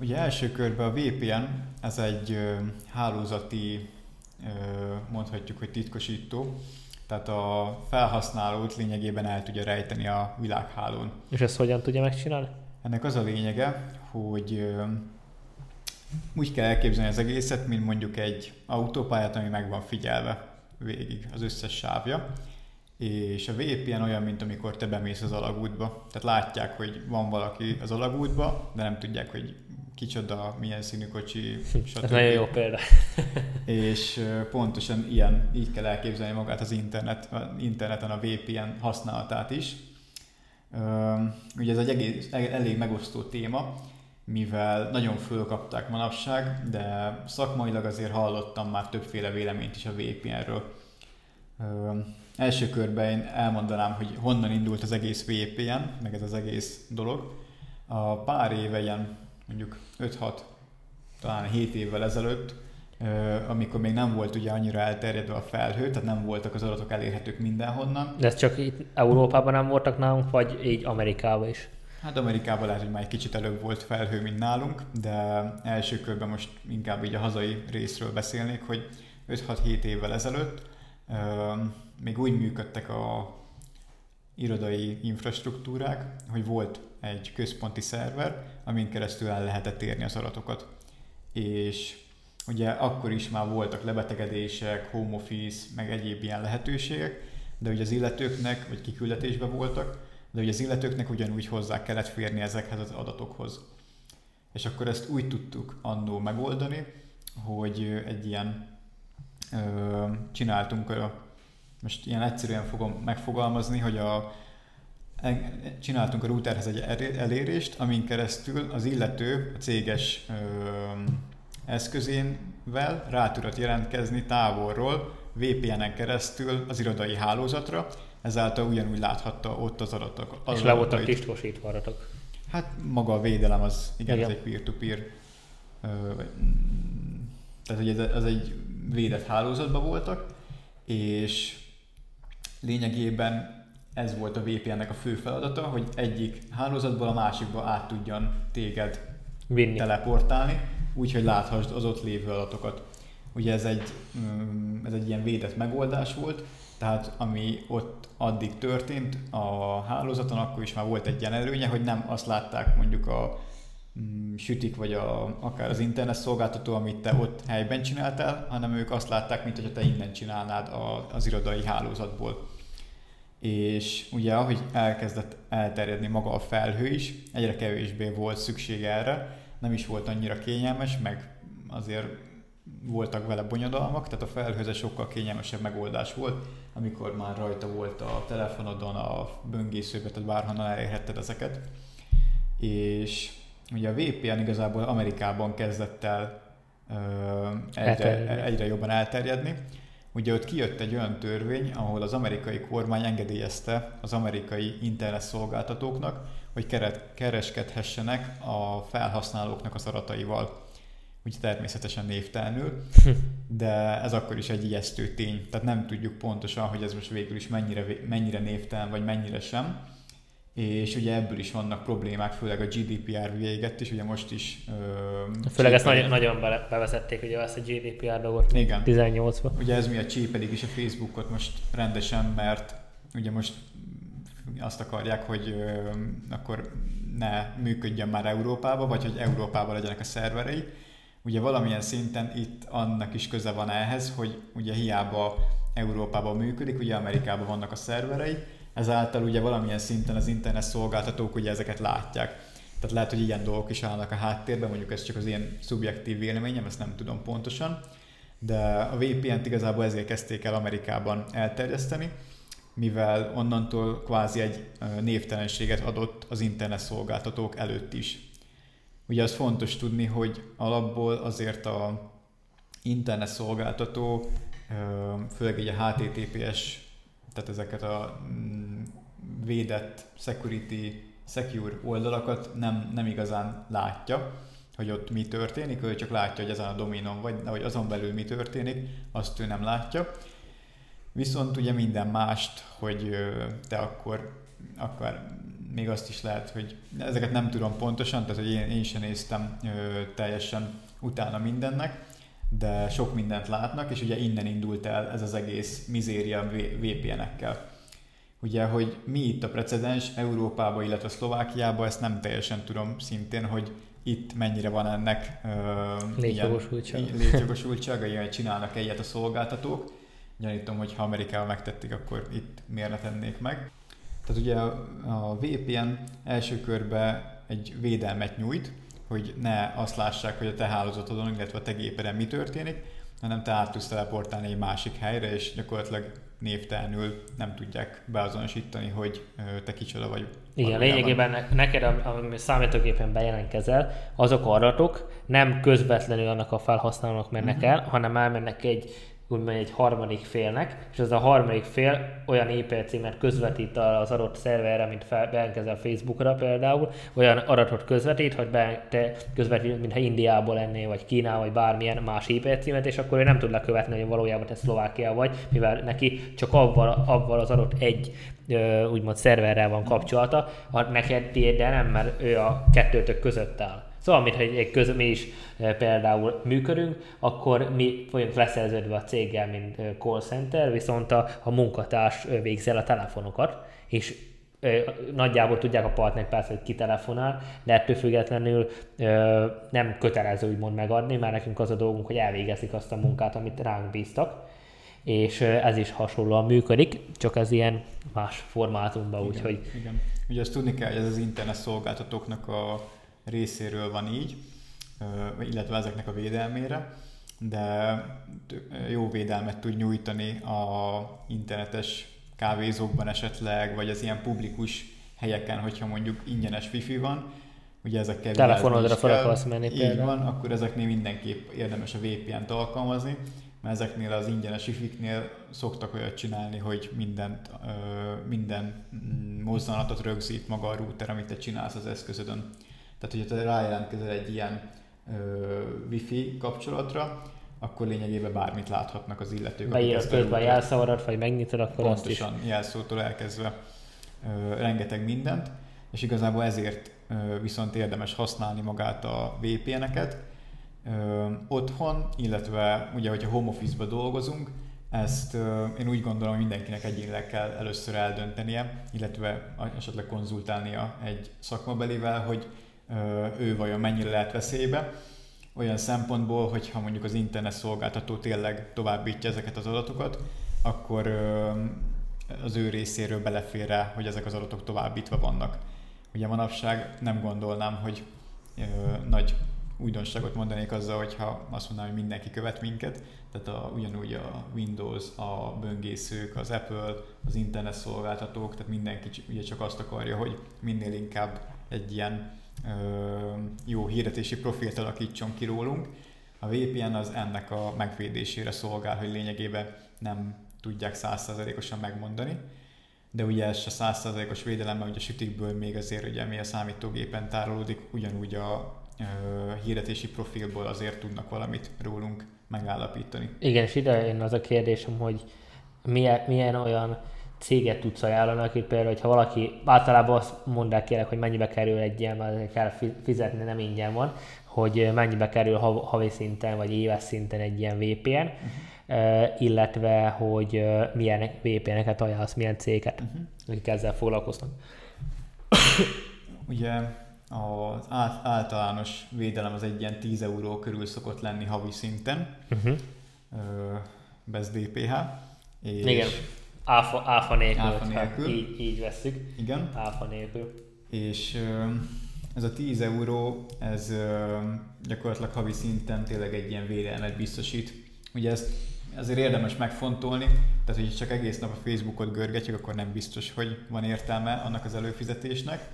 Ugye első körben a VPN, ez egy uh, hálózati, uh, mondhatjuk, hogy titkosító, tehát a felhasználót lényegében el tudja rejteni a világhálón. És ezt hogyan tudja megcsinálni? Ennek az a lényege, hogy úgy kell elképzelni az egészet, mint mondjuk egy autópályát, ami meg van figyelve végig az összes sávja, és a VPN olyan, mint amikor te bemész az alagútba. Tehát látják, hogy van valaki az alagútba, de nem tudják, hogy kicsoda, milyen színű kocsi, stb. Ez nagyon jó példa. és pontosan ilyen, így kell elképzelni magát az internet, interneten a VPN használatát is. Ugye ez egy egész, elég megosztó téma, mivel nagyon fölkapták manapság, de szakmailag azért hallottam már többféle véleményt is a VPN-ről. Ö, első körben én elmondanám, hogy honnan indult az egész VPN, meg ez az egész dolog. A pár éve, ilyen mondjuk 5-6, talán 7 évvel ezelőtt, amikor még nem volt ugye annyira elterjedve a felhő, tehát nem voltak az adatok elérhetők mindenhonnan. De ez csak itt Európában nem voltak nálunk, vagy így Amerikában is? Hát Amerikában lehet, hogy már egy kicsit előbb volt felhő, mint nálunk, de első körben most inkább így a hazai részről beszélnék, hogy 5-6-7 évvel ezelőtt még úgy működtek a irodai infrastruktúrák, hogy volt egy központi szerver, amin keresztül el lehetett érni az adatokat. És ugye akkor is már voltak lebetegedések, home office, meg egyéb ilyen lehetőségek, de ugye az illetőknek, vagy kiküldetésben voltak, de ugye az illetőknek ugyanúgy hozzá kellett férni ezekhez az adatokhoz. És akkor ezt úgy tudtuk annó megoldani, hogy egy ilyen ö, csináltunk, a, most ilyen egyszerűen fogom megfogalmazni, hogy a, e, csináltunk a routerhez egy elérést, amin keresztül az illető a céges ö, eszközénvel rá tudott jelentkezni távolról VPN-en keresztül az irodai hálózatra, ezáltal ugyanúgy láthatta ott az adatok. Az és le voltak titkosítva adatok. Hát maga a védelem az, igen, igen. ez egy peer-to-peer, mm, tehát hogy ez, ez egy védett hálózatban voltak, és lényegében ez volt a VPN-nek a fő feladata, hogy egyik hálózatból a másikba át tudjon téged Vinni. teleportálni, úgyhogy láthassd az ott lévő adatokat. Ugye ez egy, mm, ez egy ilyen védett megoldás volt, tehát ami ott addig történt a hálózaton, akkor is már volt egy ilyen előnye, hogy nem azt látták mondjuk a mm, sütik, vagy a, akár az internet szolgáltató, amit te ott helyben csináltál, hanem ők azt látták, mint hogyha te innen csinálnád a, az irodai hálózatból. És ugye ahogy elkezdett elterjedni maga a felhő is, egyre kevésbé volt szükség erre, nem is volt annyira kényelmes, meg azért voltak vele bonyodalmak, tehát a felhőze sokkal kényelmesebb megoldás volt, amikor már rajta volt a telefonodon, a böngészőbe, tehát bárhonnan elérhetted ezeket. És ugye a VPN igazából Amerikában kezdett el egyre, egyre jobban elterjedni. Ugye ott kijött egy olyan törvény, ahol az amerikai kormány engedélyezte az amerikai internet szolgáltatóknak, hogy kereskedhessenek a felhasználóknak az adataival úgy természetesen névtelenül, de ez akkor is egy ijesztő tény. Tehát nem tudjuk pontosan, hogy ez most végül is mennyire, mennyire névtelen, vagy mennyire sem. És ugye ebből is vannak problémák, főleg a GDPR véget is, ugye most is... Ö, főleg ezt nagyon, nagyon bevezették, ugye ezt a GDPR dolgot Igen. 18-ban. Ugye ez miatt csépedik is a Facebookot most rendesen, mert ugye most azt akarják, hogy ö, akkor ne működjön már Európába, vagy hogy Európában legyenek a szerverei, ugye valamilyen szinten itt annak is köze van ehhez, hogy ugye hiába Európában működik, ugye Amerikában vannak a szerverei, ezáltal ugye valamilyen szinten az internet szolgáltatók ugye ezeket látják. Tehát lehet, hogy ilyen dolgok is állnak a háttérben, mondjuk ez csak az én szubjektív véleményem, ezt nem tudom pontosan, de a VPN-t igazából ezért kezdték el Amerikában elterjeszteni, mivel onnantól kvázi egy névtelenséget adott az internet szolgáltatók előtt is. Ugye az fontos tudni, hogy alapból azért a internet szolgáltató, főleg egy a HTTPS, tehát ezeket a mm, védett security, secure oldalakat nem, nem igazán látja, hogy ott mi történik, ő csak látja, hogy ezen a dominon vagy, vagy azon belül mi történik, azt ő nem látja. Viszont ugye minden mást, hogy te akkor, akkor még azt is lehet, hogy ezeket nem tudom pontosan, tehát hogy én, én sem néztem ö, teljesen utána mindennek, de sok mindent látnak, és ugye innen indult el ez az egész mizéria VPN-ekkel. Ugye, hogy mi itt a precedens Európában, illetve Szlovákiában, ezt nem teljesen tudom szintén, hogy itt mennyire van ennek létjogosultsága, létjogosultsága hogy csinálnak egyet a szolgáltatók. Gyanítom, hogy ha Amerikában megtették, akkor itt miért ne tennék meg. Tehát ugye a VPN első körben egy védelmet nyújt, hogy ne azt lássák, hogy a te hálózatodon, illetve a te gépeden mi történik, hanem te át tudsz teleportálni egy másik helyre, és gyakorlatilag névtelenül nem tudják beazonosítani, hogy te kicsoda vagy. Igen, lényegében neked, ami számítógépen bejelentkezel, azok adatok nem közvetlenül annak a felhasználónak mennek uh-huh. el, hanem elmennek egy úgymond egy harmadik félnek, és az a harmadik fél olyan e-mail címet közvetít az adott szerverre, mint fel, a Facebookra például, olyan adatot közvetít, hogy be, te közvetít, mintha Indiából lennél, vagy Kíná, vagy bármilyen más e címet, és akkor ő nem tud lekövetni, hogy valójában te Szlovákia vagy, mivel neki csak avval, avval az adott egy úgymond szerverrel van kapcsolata, a neked tiéd, de nem, mert ő a kettőtök között áll. Szóval, mintha egy köz, mi is e, például működünk, akkor mi vagyunk leszerződve a céggel, mint e, call center, viszont a, a munkatárs e, végzi el a telefonokat, és nagyjából tudják a partnerek persze, hogy ki telefonál, de ettől függetlenül nem kötelező úgymond megadni, mert nekünk az a dolgunk, hogy elvégezik azt a munkát, amit ránk bíztak, és ez is hasonlóan működik, csak ez ilyen más formátumban, úgyhogy... Igen. Ugye azt tudni kell, hogy ez az internet szolgáltatóknak a részéről van így, illetve ezeknek a védelmére, de jó védelmet tud nyújtani a internetes kávézókban esetleg, vagy az ilyen publikus helyeken, hogyha mondjuk ingyenes wifi van, ugye ezekkel Telefonodra fel akarsz menni Így például. van, akkor ezeknél mindenképp érdemes a VPN-t alkalmazni, mert ezeknél az ingyenes ifiknél szoktak olyat csinálni, hogy mindent, minden mm, mozzanatot rögzít maga a router, amit te csinálsz az eszközödön. Tehát, hogyha te rájelentkezel egy ilyen wifi kapcsolatra, akkor lényegében bármit láthatnak az illetők. Beírod közben a jelszavarat, vagy megnyitod, akkor Pontosan, azt is. jelszótól elkezdve ö, rengeteg mindent, és igazából ezért ö, viszont érdemes használni magát a VPN-eket, ö, otthon, illetve ugye, hogyha home office-ba dolgozunk, ezt ö, én úgy gondolom, hogy mindenkinek egyénileg kell először eldöntenie, illetve esetleg konzultálnia egy szakmabelivel, hogy ö, ő vajon mennyire lehet veszélybe. Olyan szempontból, hogyha mondjuk az internet szolgáltató tényleg továbbítja ezeket az adatokat, akkor az ő részéről belefér rá, hogy ezek az adatok továbbítva vannak. Ugye manapság nem gondolnám, hogy nagy újdonságot mondanék azzal, hogyha azt mondanám, hogy mindenki követ minket, tehát a, ugyanúgy a Windows, a böngészők, az Apple, az internet szolgáltatók, tehát mindenki ugye csak azt akarja, hogy minél inkább egy ilyen jó hirdetési profilt alakítson ki rólunk. A VPN az ennek a megvédésére szolgál, hogy lényegében nem tudják százszerzelékosan megmondani. De ugye ez a százszerzelékos védelem, mert ugye a sütikből még azért ugye mi a számítógépen tárolódik, ugyanúgy a hirdetési profilból azért tudnak valamit rólunk megállapítani. Igen, és ide jön az a kérdésem, hogy milyen, milyen olyan céget tudsz ajánlani, akik például, hogyha valaki általában azt mondják kérek, hogy mennyibe kerül egy ilyen, mert kell fizetni, nem ingyen van, hogy mennyibe kerül havi szinten vagy éves szinten egy ilyen VPN, uh-huh. illetve hogy milyen VPN-eket ajánlasz, milyen céget, uh-huh. akik ezzel foglalkoznak. Ugye az általános védelem az egy ilyen 10 euró körül szokott lenni havi szinten, uh-huh. bez DPH. És Igen, áfa, áfa nélkül, áfa nélkül. így, így veszük. Igen. Áfa nélkül. És ez a 10 euró, ez gyakorlatilag havi szinten tényleg egy ilyen védelmet biztosít. Ugye ezt ezért érdemes megfontolni, tehát hogy csak egész nap a Facebookot görgetjük, akkor nem biztos, hogy van értelme annak az előfizetésnek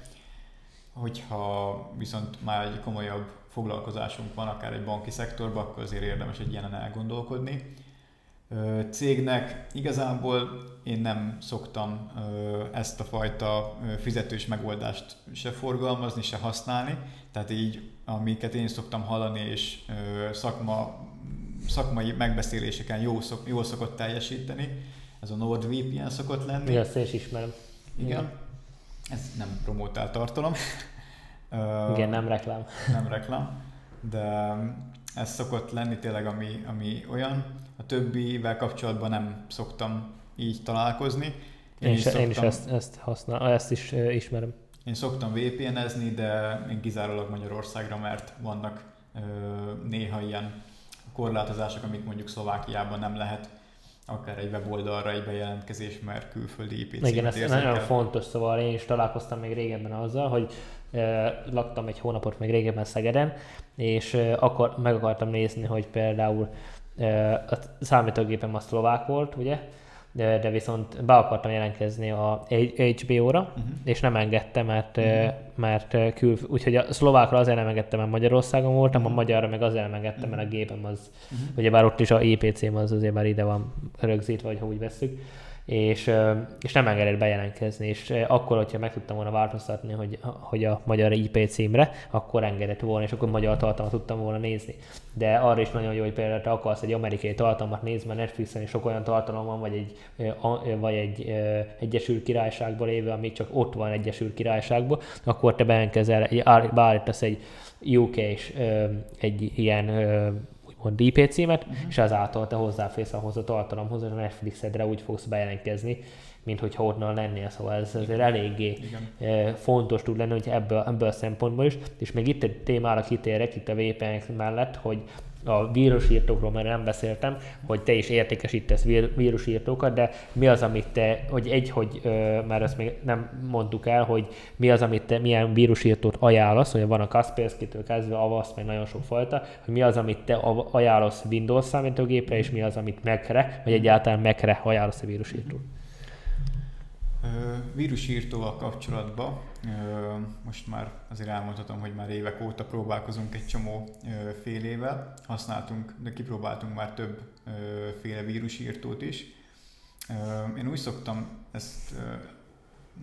Hogyha viszont már egy komolyabb foglalkozásunk van, akár egy banki szektorban, akkor azért érdemes egy ilyenen elgondolkodni. Cégnek igazából én nem szoktam ezt a fajta fizetős megoldást se forgalmazni, se használni, tehát így amiket én szoktam hallani és szakma, szakmai megbeszéléseken jól, szok, jól szokott teljesíteni, ez a NordVPN szokott lenni. Mi azt is ismerem. Igen ez nem promotál tartalom. Igen, nem reklám. Nem reklám, de ez szokott lenni tényleg, ami, ami olyan. A többivel kapcsolatban nem szoktam így találkozni. Én, én, is, szoktam, én is ezt, ezt, használ, ezt is ismerem. Én szoktam VPN-ezni, de én kizárólag Magyarországra, mert vannak ö, néha ilyen korlátozások, amik mondjuk Szlovákiában nem lehet akár egy weboldalra egy bejelentkezés, mert külföldi IP Igen, ez nagyon kell. fontos, szóval én is találkoztam még régebben azzal, hogy e, laktam egy hónapot még régebben Szegeden, és e, akkor meg akartam nézni, hogy például a számítógépem a szlovák volt, ugye, de, de viszont be akartam jelentkezni a HBO-ra, uh-huh. Mhm. és nem engedte, mert, uh-huh. mert kül, úgyhogy a szlovákra azért nem engedtem, mert Magyarországon voltam, uh-huh. a magyarra meg azért nem engedtem, mert a gépem az, uh-huh. ugye bár ott is a IPC-m az azért már ide van rögzítve, ha úgy veszük, és, és nem engedett bejelentkezni, és akkor, hogyha meg tudtam volna változtatni, hogy, hogy a magyar IP címre, akkor engedett volna, és akkor magyar tartalmat tudtam volna nézni. De arra is nagyon jó, hogy például te akarsz egy amerikai tartalmat nézni, mert Netflixen is sok olyan tartalom van, vagy egy, vagy egy Egyesült Királyságból lévő, ami csak ott van Egyesült Királyságból, akkor te bejelentkezel, beállítasz egy UK-s egy ilyen úgymond IP címet, uh-huh. és ezáltal te hozzáférsz ahhoz a tartalomhoz, hogy a Netflixedre úgy fogsz bejelentkezni, mint hogyha onnan lennél, szóval ez azért eléggé Igen. Eh, fontos tud lenni, hogy ebből, ebből a szempontból is, és még itt egy témára kitérek itt a VPN mellett, hogy a vírusírtókról már nem beszéltem, hogy te is értékesítesz vírusírtókat, de mi az, amit te, hogy egy, hogy már ezt még nem mondtuk el, hogy mi az, amit te, milyen vírusírtót ajánlasz, hogy van a Kaspersky-től kezdve, Avast, meg nagyon sok fajta, hogy mi az, amit te ajánlasz Windows számítógépre, és mi az, amit Mac-re, vagy egyáltalán Mac-re ajánlasz a vírusírtót. Vírusírtóval kapcsolatban most már azért elmondhatom, hogy már évek óta próbálkozunk egy csomó félével. Használtunk, de kipróbáltunk már több féle vírusírtót is. Én úgy szoktam ezt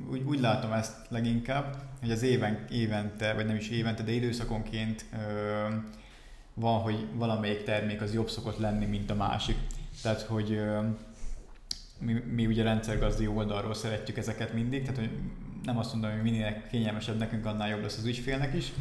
úgy, úgy látom ezt leginkább, hogy az éven, évente, vagy nem is évente, de időszakonként van, hogy valamelyik termék az jobb szokott lenni, mint a másik. Tehát, hogy mi, mi ugye rendszergazdi oldalról szeretjük ezeket mindig, tehát hogy nem azt mondom, hogy minél kényelmesebb nekünk, annál jobb lesz az ügyfélnek is,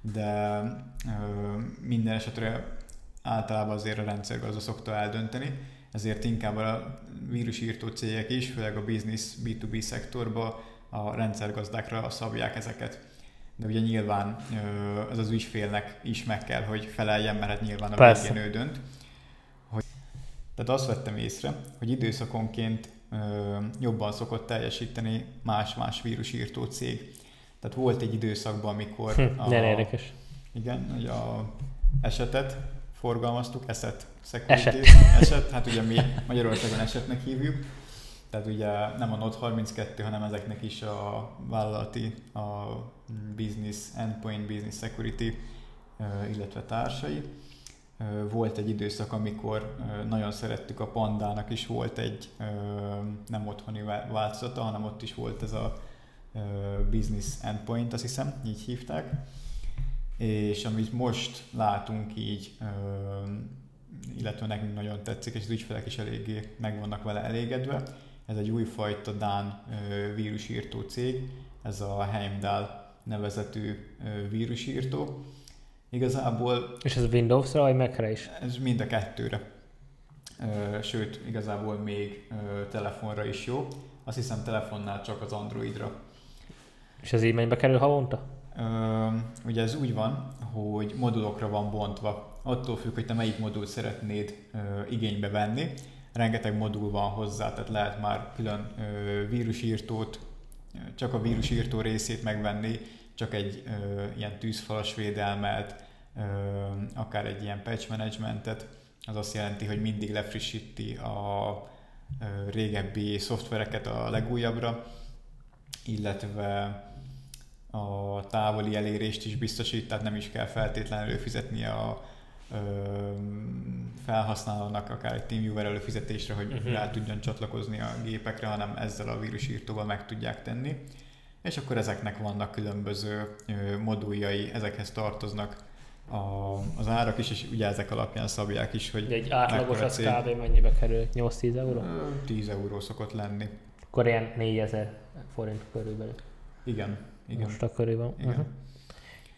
de ö, minden esetre általában azért a rendszergazda szokta eldönteni, ezért inkább a vírusírtó cégek is, főleg a business B2B szektorba a rendszergazdákra szabják ezeket. De ugye nyilván ez az ügyfélnek is meg kell, hogy feleljen, mert hát nyilván a végén ő dönt. Tehát azt vettem észre, hogy időszakonként jobban szokott teljesíteni más-más vírusírtó cég. Tehát volt egy időszakban, amikor... Hm, a, érdekes. Igen, hogy a esetet forgalmaztuk, eset, security, eset. eset, hát ugye mi Magyarországon esetnek hívjuk, tehát ugye nem a Note 32, hanem ezeknek is a vállalati, a business, endpoint business security, illetve társai. Volt egy időszak, amikor nagyon szerettük a Pandának is volt egy nem otthoni változata, hanem ott is volt ez a business endpoint, azt hiszem, így hívták és amit most látunk így, illetve nekünk nagyon tetszik, és az ügyfelek is eléggé meg vannak vele elégedve, ez egy újfajta Dán vírusírtó cég, ez a Heimdall nevezetű vírusírtó. Igazából... És ez Windows-ra, vagy Mac-re is? Ez mind a kettőre. Sőt, igazából még telefonra is jó. Azt hiszem telefonnál csak az Androidra. És ez így mennyibe kerül havonta? ugye ez úgy van, hogy modulokra van bontva. Attól függ, hogy te melyik modult szeretnéd igénybe venni. Rengeteg modul van hozzá, tehát lehet már külön vírusírtót, csak a vírusírtó részét megvenni, csak egy ilyen tűzfalas védelmet, akár egy ilyen patch managementet. Az azt jelenti, hogy mindig lefrissíti a régebbi szoftvereket a legújabbra, illetve a távoli elérést is biztosít, tehát nem is kell feltétlenül előfizetni a ö, felhasználónak akár egy TeamViewer előfizetésre, hogy uh-huh. rá tudjon csatlakozni a gépekre, hanem ezzel a vírusírtóval meg tudják tenni. És akkor ezeknek vannak különböző moduljai, ezekhez tartoznak a, az árak is, és ugye ezek alapján szabják is, hogy... De egy átlagos az kb. mennyibe kerül? 8-10 euró? 10 euró szokott lenni. Akkor ilyen 4000 forint körülbelül. Igen, igen. most akkoriban. Igen. Uh-huh.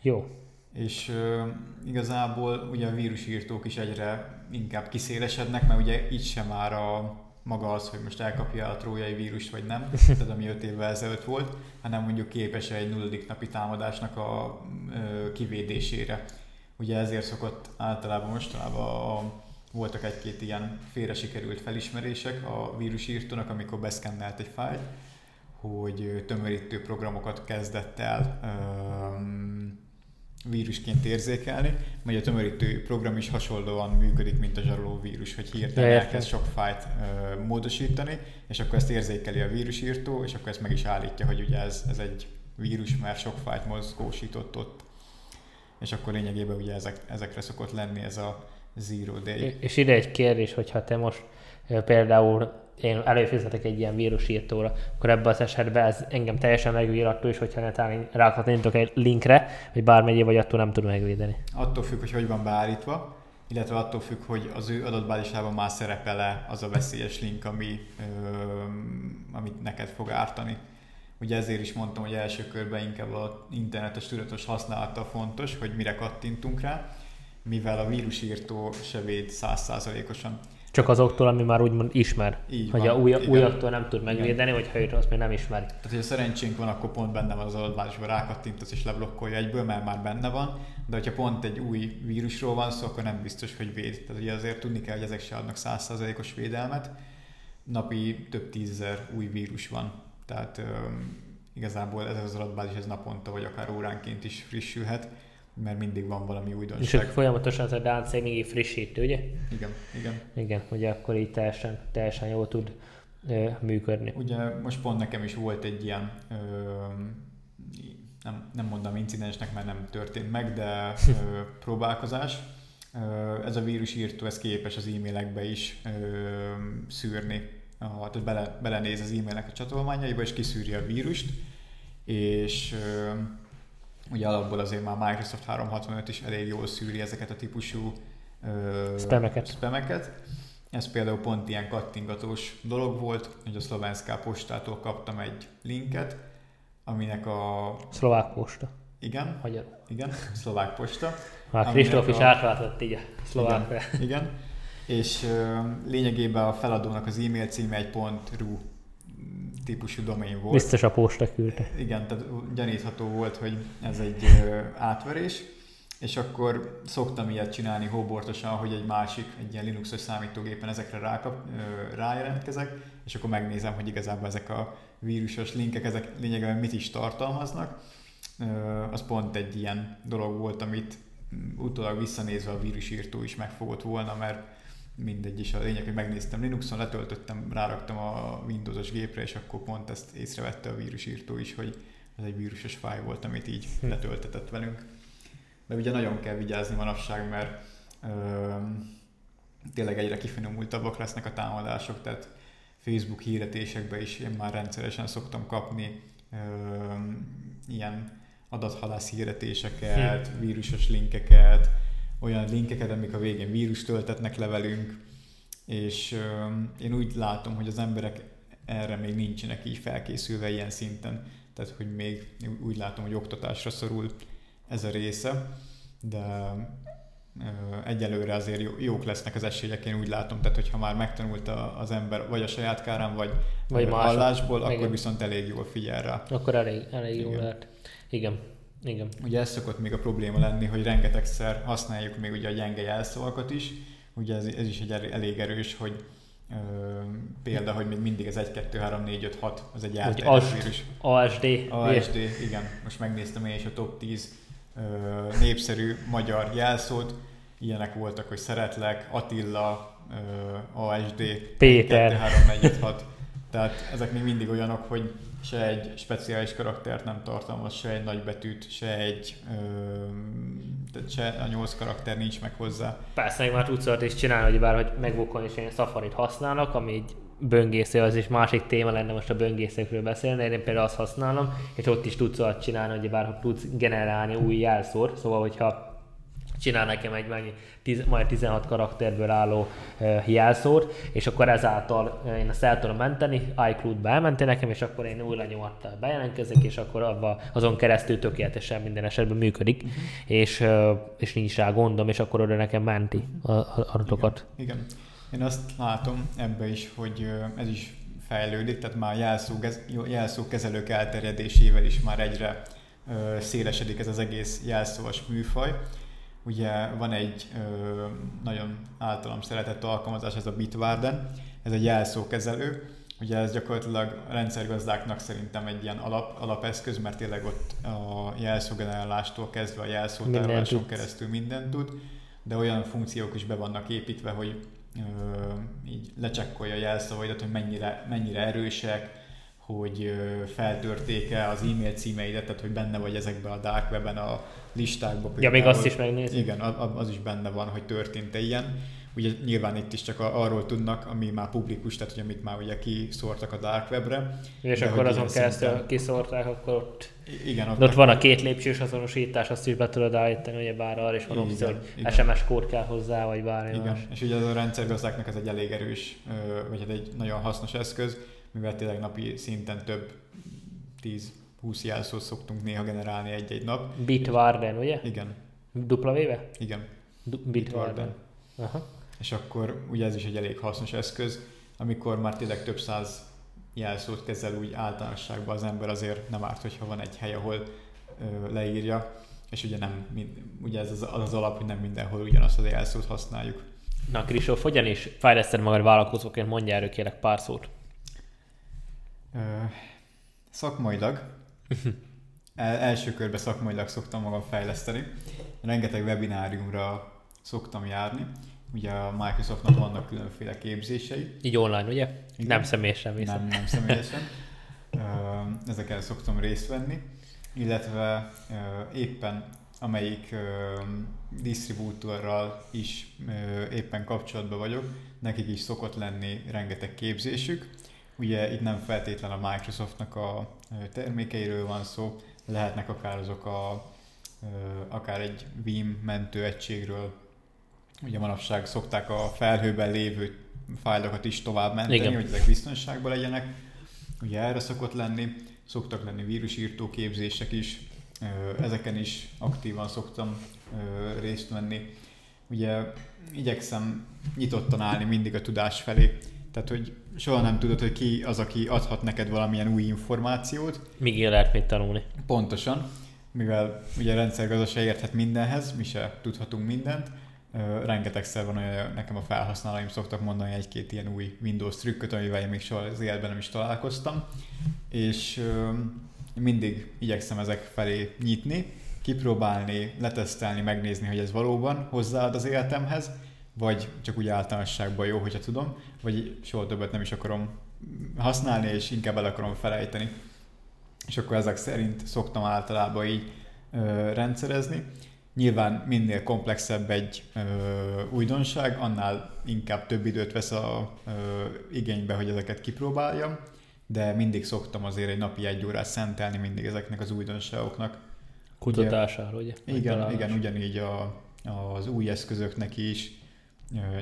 Jó. És uh, igazából ugye a vírusírtók is egyre inkább kiszélesednek, mert ugye itt sem már a maga az, hogy most elkapja a trójai vírust vagy nem, tehát ami 5 évvel ezelőtt volt, hanem mondjuk képes egy nulladik napi támadásnak a uh, kivédésére. Ugye ezért szokott általában mostanában a, voltak egy-két ilyen félre sikerült felismerések a vírusírtónak, amikor beszkennelt egy fájlt, hogy tömörítő programokat kezdett el um, vírusként érzékelni, mert a tömörítő program is hasonlóan működik, mint a zsaroló vírus, hogy hirtelen elkezd sok fájt uh, módosítani, és akkor ezt érzékeli a vírusírtó, és akkor ezt meg is állítja, hogy ugye ez, ez egy vírus, mert sok fájt mozgósított ott. És akkor lényegében ugye ezek, ezekre szokott lenni ez a zero day. És ide egy kérdés, hogyha te most például én előfizetek egy ilyen vírusírtóra, akkor ebben az esetben ez engem teljesen megvéd attól is, hogyha netán rákattintok egy linkre, vagy bármennyi, vagy attól nem tudom megvédeni. Attól függ, hogy hogy van beállítva, illetve attól függ, hogy az ő adatbázisában már szerepele az a veszélyes link, ami, ö, amit neked fog ártani. Ugye ezért is mondtam, hogy első körben inkább a internetes tudatos használata fontos, hogy mire kattintunk rá, mivel a vírusírtó se véd százszázalékosan. Csak azoktól, ami már úgymond ismer. Így hogy van, a új, újaktól nem tud megvédeni, vagy ha őt azt még nem ismeri. Tehát, hogy a szerencsénk van, akkor pont benne van az adatbázisban, rákattintasz és leblokkolja egyből, mert már benne van. De hogyha pont egy új vírusról van szó, akkor nem biztos, hogy véd. Tehát ugye azért tudni kell, hogy ezek se adnak 100%-os védelmet. Napi több tízezer új vírus van. Tehát um, igazából ez az adatbázis ez naponta, vagy akár óránként is frissülhet mert mindig van valami újdonság. És folyamatosan az a Dance mindig frissít, ugye? Igen, igen. Igen, ugye akkor így teljesen, teljesen jól tud működni. Ugye most pont nekem is volt egy ilyen, ö, nem, nem mondom incidensnek, mert nem történt meg, de ö, próbálkozás. Ö, ez a vírusírtó, ez képes az e-mailekbe is ö, szűrni, a, tehát bele, belenéz az e-mailek a csatolmányaiba, és kiszűri a vírust, és ö, ugye alapból azért már Microsoft 365 is elég jól szűri ezeket a típusú ö, spameket. spameket. Ez például pont ilyen kattingatós dolog volt, hogy a Szlovenszká postától kaptam egy linket, aminek a... Szlovák posta. Igen. Magyar. Igen, szlovák posta. Már Kristóf is a... átváltott így a szlovákra. Igen, igen. És ö, lényegében a feladónak az e-mail címe egy .ru típusú domain volt. Biztos a posta küldte. Igen, tehát gyanítható volt, hogy ez egy átverés és akkor szoktam ilyet csinálni hóbortosan, hogy egy másik, egy ilyen Linuxos számítógépen ezekre rákap, rájelentkezek, és akkor megnézem, hogy igazából ezek a vírusos linkek, ezek lényegében mit is tartalmaznak. Az pont egy ilyen dolog volt, amit utólag visszanézve a vírusírtó is megfogott volna, mert mindegy is a lényeg, hogy megnéztem Linuxon, letöltöttem, ráraktam a Windowsos gépre, és akkor pont ezt észrevette a vírusírtó is, hogy ez egy vírusos fáj volt, amit így hm. letöltetett velünk de ugye nagyon kell vigyázni manapság, mert ö, tényleg egyre kifinomultabbak lesznek a támadások, tehát Facebook hirdetésekbe is én már rendszeresen szoktam kapni ö, ilyen adathalász hirdetéseket, hm. vírusos linkeket, olyan linkeket, amik a végén vírus töltetnek le velünk, és én úgy látom, hogy az emberek erre még nincsenek így felkészülve ilyen szinten, tehát hogy még úgy látom, hogy oktatásra szorul ez a része, de egyelőre azért jók lesznek az esélyek, én úgy látom, tehát hogyha már megtanult az ember vagy a saját kárán, vagy, vagy hallásból, akkor Igen. viszont elég jól figyel rá. Akkor elég, elég jól lehet. Igen. Igen. Ugye ez szokott még a probléma lenni, hogy rengetegszer használjuk még ugye a gyenge jelszavakat is, ugye ez, ez is egy elég erős, hogy ö, példa, hogy még mindig az 1, 2, 3, 4, 5, 6 az egy elterjedt vírus. ASD. ASD, igen. Most megnéztem én is a top 10 népszerű magyar jelszót, ilyenek voltak, hogy szeretlek, Attila, ASD, Péter. 2, 3, 4, 6. Tehát ezek még mindig olyanok, hogy se egy speciális karaktert nem tartalmaz, se egy nagybetűt, se egy ö, se a nyolc karakter nincs meg hozzá. Persze, már tudsz is csinálni, hogy bár hogy megbukon is én Safari-t használnak, ami egy böngésző, az is másik téma lenne most a böngészőkről beszélni, én például azt használom, és ott is tudsz olyat csinálni, hogy bár tudsz generálni új jelszót, szóval hogyha csinál nekem egy mennyi, tiz, majd 16 karakterből álló uh, jelszót, és akkor ezáltal én ezt el tudom menteni, iCloud-ba elmenti nekem, és akkor én új lenyomattal bejelentkezek, és akkor abba, azon keresztül tökéletesen minden esetben működik, uh-huh. és, uh, és nincs rá gondom, és akkor oda nekem menti a, a adatokat. Igen. Igen. Én azt látom ebbe is, hogy ez is fejlődik, tehát már jelszó, jelszókezelők elterjedésével is már egyre szélesedik ez az egész jelszóas műfaj. Ugye van egy ö, nagyon általam szeretett alkalmazás, ez a Bitwarden, ez egy jelszókezelő, Ugye ez gyakorlatilag a rendszergazdáknak szerintem egy ilyen alap, alapeszköz, mert tényleg ott a jelszógenerálástól kezdve a jelszótároláson keresztül mindent tud, de olyan funkciók is be vannak építve, hogy így lecsekkolja a jelszavaidat, hogy mennyire, mennyire erősek, hogy feltörték-e az e-mail címeidet, tehát hogy benne vagy ezekben a dark webben a listákban. Ja, még azt is megnézni. Igen, az is benne van, hogy történt-e ilyen. Ugye nyilván itt is csak arról tudnak, ami már publikus, tehát hogy amit már ugye kiszórtak a dark webre. És akkor azon keresztül szinten... kiszórták, akkor ott, igen, ott, ott van a két lépcsős azonosítás, azt is be tudod állítani, ugye bár arra is van opció, hogy. SMS kód kell hozzá, vagy bármi Igen, más. és ugye ez a rendszergazdáknak ez egy elég erős, vagy hát egy nagyon hasznos eszköz, mivel tényleg napi szinten több 10-20 jelszót szoktunk néha generálni egy-egy nap. Bitwarden, ugye? Igen. Dupla véve? Igen. Du- Bitwarden. Aha és akkor ugye ez is egy elég hasznos eszköz, amikor már tényleg több száz jelszót kezel úgy általánosságban az ember, azért nem árt, hogyha van egy hely, ahol ö, leírja, és ugye nem, ugye ez az, az, az alap, hogy nem mindenhol ugyanazt az jelszót használjuk. Na Kristóf, hogyan is fejleszted magad vállalkozóként, mondja erről kérek pár szót. Ö, szakmailag, el, első körben szakmailag szoktam magam fejleszteni. Rengeteg webináriumra szoktam járni, ugye a Microsoftnak vannak különféle képzései. Így online, ugye? Igen. Nem személyesen viszont. Nem, nem személyesen. Ezeken szoktam részt venni, illetve éppen amelyik disztribútorral is éppen kapcsolatban vagyok, nekik is szokott lenni rengeteg képzésük. Ugye itt nem feltétlen a Microsoftnak a termékeiről van szó, lehetnek akár azok a, akár egy Vim mentő egységről, ugye manapság szokták a felhőben lévő fájlokat is tovább menteni, Igen. hogy ezek biztonságban legyenek. Ugye erre szokott lenni, szoktak lenni vírusírtó képzések is, ezeken is aktívan szoktam részt venni. Ugye igyekszem nyitottan állni mindig a tudás felé. Tehát, hogy soha nem tudod, hogy ki az, aki adhat neked valamilyen új információt. Míg lehet mit tanulni. Pontosan, mivel ugye a rendszergazdaság érthet mindenhez, mi se tudhatunk mindent, rengetegszer van olyan, nekem a felhasználóim szoktak mondani egy-két ilyen új Windows trükköt, amivel én még soha az életben nem is találkoztam, és mindig igyekszem ezek felé nyitni, kipróbálni, letesztelni, megnézni, hogy ez valóban hozzáad az életemhez, vagy csak úgy általánosságban jó, hogyha tudom, vagy soha többet nem is akarom használni, és inkább el akarom felejteni. És akkor ezek szerint szoktam általában így ö, rendszerezni. Nyilván minél komplexebb egy ö, újdonság, annál inkább több időt vesz a ö, igénybe, hogy ezeket kipróbáljam, de mindig szoktam azért egy napi egy órát szentelni mindig ezeknek az újdonságoknak. Kutatására, ugye? ugye? Igen, igen, ugyanígy a, az új eszközöknek is,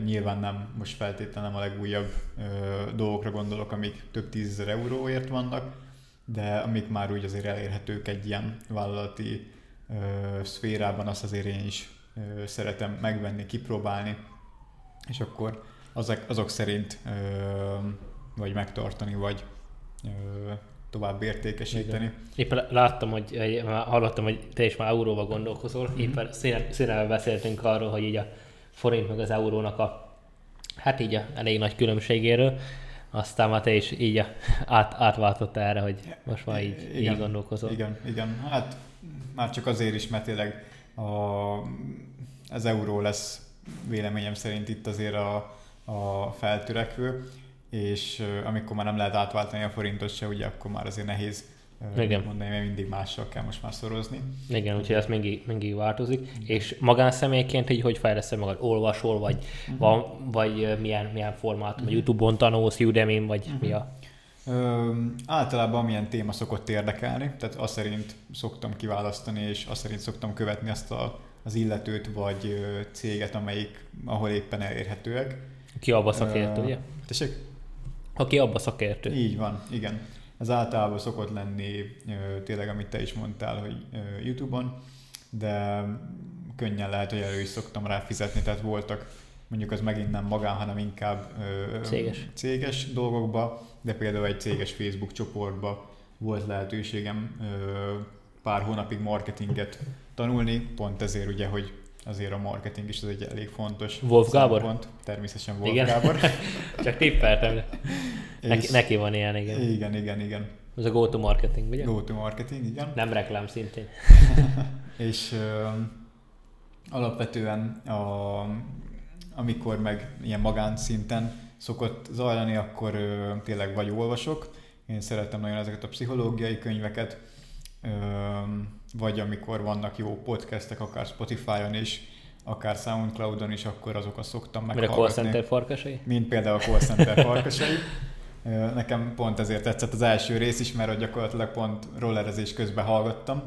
Nyilván nem, most feltétlenül a legújabb dolgokra gondolok, amik több tízezer euróért vannak, de amik már úgy azért elérhetők egy ilyen vállalati szférában, azt azért én is szeretem megvenni, kipróbálni, és akkor azok, azok szerint vagy megtartani, vagy tovább értékesíteni. Igen. Éppen láttam, hogy hallottam, hogy te is már euróba gondolkozol, mm-hmm. éppen színen beszéltünk arról, hogy így a forint meg az eurónak a hát így a elég nagy különbségéről, aztán már te is így át, átváltott erre, hogy most már így, igen, így gondolkozol. Igen, igen, hát már csak azért is, mert tényleg a, az euró lesz véleményem szerint itt azért a, a feltörekvő, és amikor már nem lehet átváltani a forintot se, ugye akkor már azért nehéz igen. mondani, mert mindig mással kell most már szorozni. Igen, úgyhogy ez mindig, mindig változik. Igen. És magánszemélyként így hogy fejleszted magad? Olvasol, vagy, uh-huh. van, vagy milyen, milyen formátum? Uh-huh. Youtube-on tanulsz, udemy vagy uh-huh. mi a... Ö, általában milyen téma szokott érdekelni, tehát azt szerint szoktam kiválasztani, és azt szerint szoktam követni azt a, az illetőt vagy céget, amelyik, ahol éppen elérhetőek. Ki abba szakértő, ugye? Tessék? Aki abba szakértő. Így van, igen. Ez általában szokott lenni tényleg, amit te is mondtál, hogy YouTube-on, de könnyen lehet, hogy elő is szoktam rá fizetni, tehát voltak mondjuk az megint nem magán, hanem inkább céges, céges dolgokba, de például egy céges Facebook csoportba volt lehetőségem pár hónapig marketinget tanulni, pont ezért ugye, hogy azért a marketing is az egy elég fontos Wolf Gábor? Szempont. Természetesen Wolf igen. Gábor. Csak tippeltem. Neki, neki van ilyen, igen. Igen, igen, igen. Ez a go-to marketing, ugye? Go-to marketing, igen. Nem reklám szintén. és ö, alapvetően a, amikor meg ilyen magánszinten szokott zajlani, akkor ö, tényleg vagy olvasok. Én szeretem nagyon ezeket a pszichológiai könyveket, ö, vagy amikor vannak jó podcastek, akár Spotify-on is, akár Soundcloud-on is, akkor azokat szoktam meghallgatni. Mint a call center farkasai? Mint például a call center farkasai. Nekem pont ezért tetszett az első rész is, mert gyakorlatilag pont rollerezés közben hallgattam,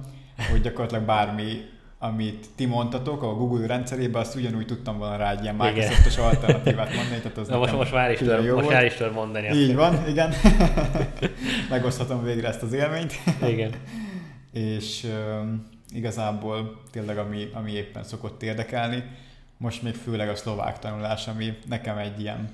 hogy gyakorlatilag bármi, amit ti mondtatok a Google rendszerében, azt ugyanúgy tudtam volna rá egy ilyen Microsoftos alternatívát mondani. Tehát az Na most, most már is tudom, most már is tudom mondani. Így van, igen. Megoszthatom végre ezt az élményt. Igen. És igazából tényleg ami, ami éppen szokott érdekelni, most még főleg a szlovák tanulás, ami nekem egy ilyen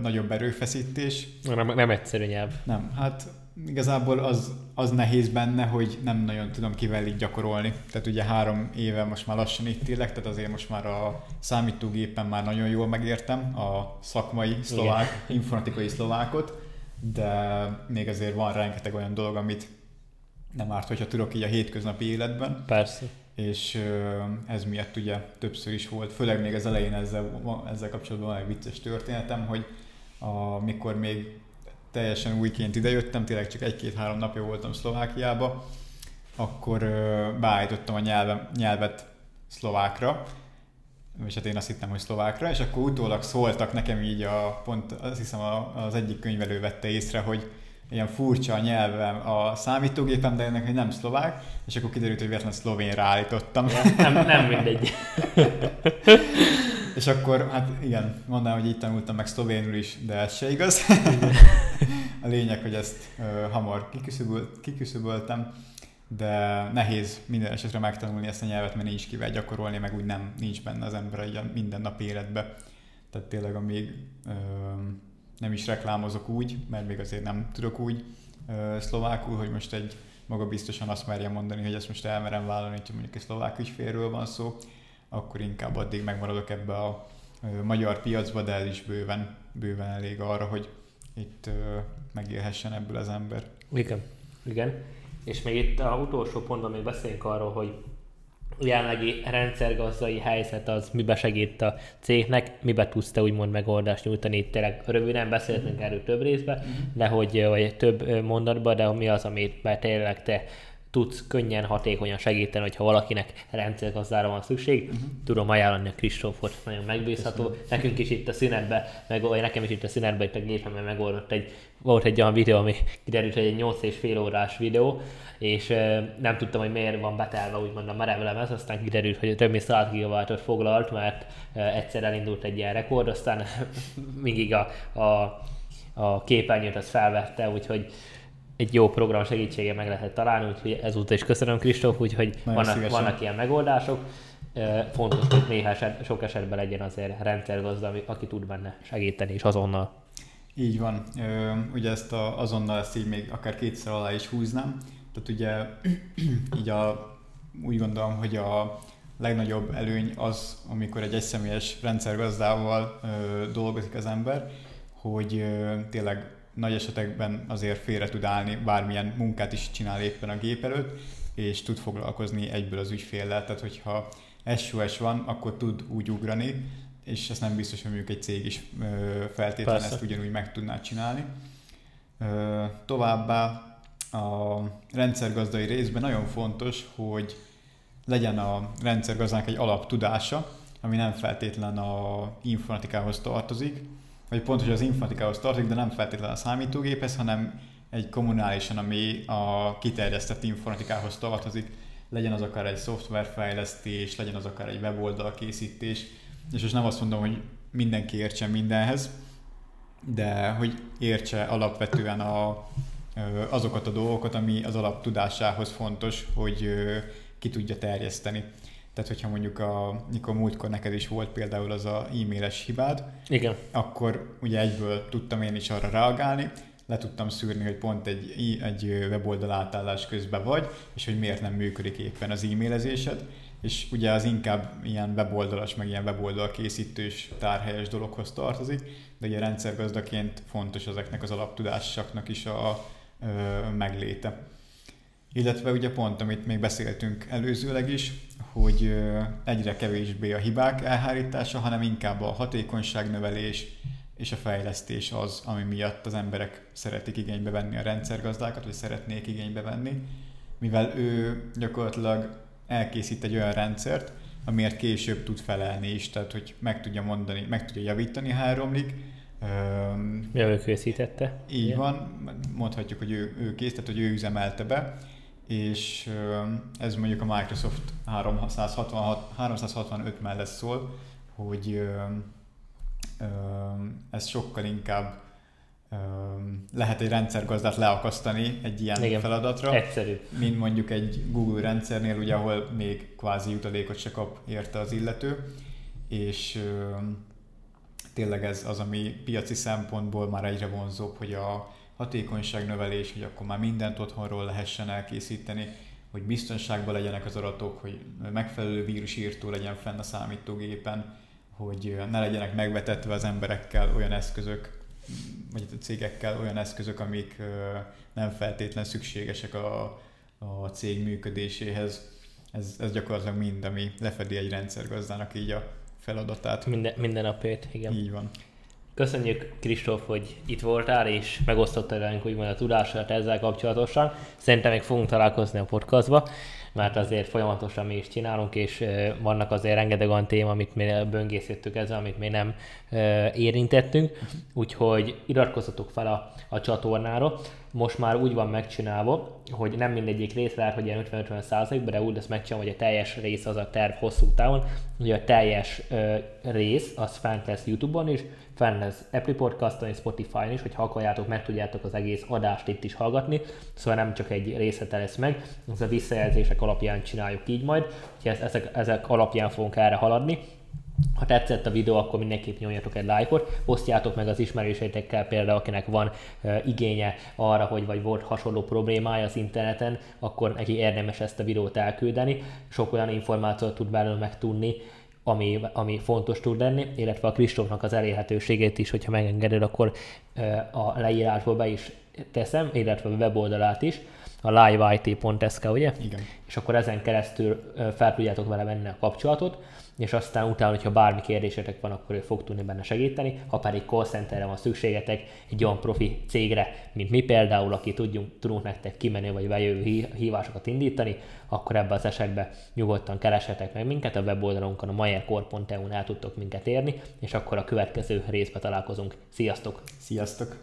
nagyobb erőfeszítés. Nem, nem egyszerű nyelv. Nem, hát igazából az, az nehéz benne, hogy nem nagyon tudom kivel így gyakorolni. Tehát ugye három éve most már lassan itt élek, tehát azért most már a számítógépen már nagyon jól megértem a szakmai szlovák, Igen. informatikai szlovákot, de még azért van rengeteg olyan dolog, amit nem árt, hogyha tudok így a hétköznapi életben. Persze. és ez miatt ugye többször is volt, főleg még az elején ezzel, ezzel kapcsolatban van egy vicces történetem, hogy amikor még teljesen újként idejöttem, tényleg csak egy-két-három napja voltam Szlovákiába, akkor beállítottam a nyelve, nyelvet szlovákra, és hát én azt hittem, hogy szlovákra, és akkor utólag szóltak nekem így a, pont azt hiszem az egyik könyvelő vette észre, hogy ilyen furcsa a nyelvem a számítógépem, de ennek nem szlovák, és akkor kiderült, hogy véletlenül szlovénra állítottam. Nem, nem mindegy. és akkor, hát igen, mondanám, hogy így tanultam meg szlovénul is, de ez se igaz. a lényeg, hogy ezt uh, hamar kiküszöböltem, de nehéz minden esetre megtanulni ezt a nyelvet, mert nincs kivel gyakorolni, meg úgy nem nincs benne az ember egy minden nap életbe. Tehát tényleg, amíg uh, nem is reklámozok úgy, mert még azért nem tudok úgy szlovákul, hogy most egy maga biztosan azt merje mondani, hogy ezt most elmerem vállalni, hogy mondjuk egy szlovák ügyfélről van szó, akkor inkább addig megmaradok ebbe a magyar piacba, de ez is bőven, bőven elég arra, hogy itt megélhessen ebből az ember. Igen, igen. És még itt a utolsó pontban még beszélünk arról, hogy jelenlegi rendszergazdai helyzet az mibe segít a cégnek, mibe tudsz te úgymond megoldást nyújtani. Itt tényleg röviden beszéltünk erről több részben, mhm. de hogy vagy több mondatban, de mi az, amit tényleg te tudsz könnyen, hatékonyan segíteni, hogyha valakinek rendszergazdára van szükség. Uh-huh. Tudom ajánlani a Kristófot, nagyon megbízható. Köszönöm. Nekünk is itt a szünetbe, meg vagy nekem is itt a szünetbe, itt a gépemben megoldott egy, volt egy olyan videó, ami kiderült, hogy egy 8 és fél órás videó, és nem tudtam, hogy miért van betelve úgymond a ez, aztán kiderült, hogy több mint 100 gigabájtot foglalt, mert egyszer elindult egy ilyen rekord, aztán mindig a, a, a képernyőt az felvette, úgyhogy egy jó program segítsége meg lehet találni, úgyhogy ezúttal is köszönöm Kristóf, úgyhogy vannak, vannak ilyen megoldások. Fontos, hogy néha eset, sok esetben legyen azért rendszergazda, aki tud benne segíteni, és azonnal. Így van. Ugye ezt a, azonnal ezt így még akár kétszer alá is húznám. Tehát ugye így a, úgy gondolom, hogy a legnagyobb előny az, amikor egy egyszemélyes rendszergazdával ö, dolgozik az ember, hogy ö, tényleg nagy esetekben azért félre tud állni, bármilyen munkát is csinál éppen a gép előtt, és tud foglalkozni egyből az ügyféllel. Tehát, hogyha SOS van, akkor tud úgy ugrani, és ez nem biztos, hogy mondjuk egy cég is feltétlenül ezt ugyanúgy meg tudná csinálni. Továbbá a rendszergazdai részben nagyon fontos, hogy legyen a rendszergazdának egy alaptudása, ami nem feltétlen a informatikához tartozik, vagy pont, hogy az informatikához tartozik, de nem feltétlenül a számítógéphez, hanem egy kommunálisan, ami a kiterjesztett informatikához tartozik, legyen az akár egy szoftverfejlesztés, legyen az akár egy weboldal készítés, és most nem azt mondom, hogy mindenki értsen mindenhez, de hogy értse alapvetően a, azokat a dolgokat, ami az alaptudásához fontos, hogy ki tudja terjeszteni. Tehát, hogyha mondjuk a, mikor múltkor neked is volt például az a e-mailes hibád, Igen. akkor ugye egyből tudtam én is arra reagálni, le tudtam szűrni, hogy pont egy, egy weboldal átállás közben vagy, és hogy miért nem működik éppen az e-mailezésed, és ugye az inkább ilyen weboldalas, meg ilyen weboldal készítős, tárhelyes dologhoz tartozik, de ugye rendszergazdaként fontos ezeknek az alaptudásoknak is a, a megléte. Illetve ugye pont, amit még beszéltünk előzőleg is, hogy egyre kevésbé a hibák elhárítása, hanem inkább a hatékonyságnövelés és a fejlesztés az, ami miatt az emberek szeretik igénybe venni a rendszergazdákat, vagy szeretnék igénybe venni, mivel ő gyakorlatilag elkészít egy olyan rendszert, amiért később tud felelni is, tehát hogy meg tudja mondani, meg tudja javítani, ha elromlik. Ja, ő készítette. Így Igen. van, mondhatjuk, hogy ő, ő kész, tehát hogy ő üzemelte be, és ez mondjuk a Microsoft 366, 365 mellett szól, hogy ez sokkal inkább lehet egy rendszergazdát leakasztani egy ilyen Igen, feladatra, egyszerű. mint mondjuk egy Google rendszernél, ugye, ahol még kvázi jutalékot se kap érte az illető, és tényleg ez az, ami piaci szempontból már egyre vonzóbb, hogy a hatékonyságnövelés, hogy akkor már mindent otthonról lehessen elkészíteni, hogy biztonságban legyenek az adatok, hogy megfelelő vírusírtó legyen fenn a számítógépen, hogy ne legyenek megvetetve az emberekkel olyan eszközök, vagy a cégekkel olyan eszközök, amik nem feltétlen szükségesek a, a cég működéséhez. Ez, ez gyakorlatilag mind, ami lefedi egy rendszergazdának így a feladatát. Minden, minden napét, igen. Így van. Köszönjük Kristóf, hogy itt voltál, és megosztottad velünk úgymond a tudásodat ezzel kapcsolatosan. Szerintem még fogunk találkozni a podcastba, mert azért folyamatosan mi is csinálunk, és vannak azért rengeteg olyan téma, amit mi böngészítettük ezzel, amit még nem érintettünk, úgyhogy iratkozzatok fel a, a csatornára. Most már úgy van megcsinálva, hogy nem mindegyik rész lehet, hogy ilyen 50-50 százalékban, de úgy lesz megcsinálva, hogy a teljes rész az a terv hosszú távon. Ugye a teljes rész az fent lesz YouTube-on is, fenn lesz Apple Podcast-on és Spotify-on is, hogy ha akarjátok, meg tudjátok az egész adást itt is hallgatni, szóval nem csak egy részlete lesz meg, ez a visszajelzések alapján csináljuk így majd, úgyhogy ezek, ezek alapján fogunk erre haladni. Ha tetszett a videó, akkor mindenképp nyomjatok egy lájkot, osztjátok meg az ismerőseitekkel, például akinek van uh, igénye arra, hogy vagy volt hasonló problémája az interneten, akkor neki érdemes ezt a videót elküldeni. Sok olyan információt tud belőle megtudni, ami, ami fontos tud lenni, illetve a Kristófnak az elérhetőségét is, hogyha megengeded, akkor a leírásból be is teszem, illetve a weboldalát is, a liveit.sk, ugye? Igen. És akkor ezen keresztül fel tudjátok vele venni a kapcsolatot és aztán utána, hogyha bármi kérdésetek van, akkor ő fog tudni benne segíteni. Ha pedig call centerre van szükségetek, egy olyan profi cégre, mint mi például, aki tudjunk, tudunk nektek kimenni, vagy bejövő hívásokat indítani, akkor ebben az esetben nyugodtan keresetek meg minket, a weboldalunkon a mayercore.eu-n el tudtok minket érni, és akkor a következő részbe találkozunk. Sziasztok! Sziasztok!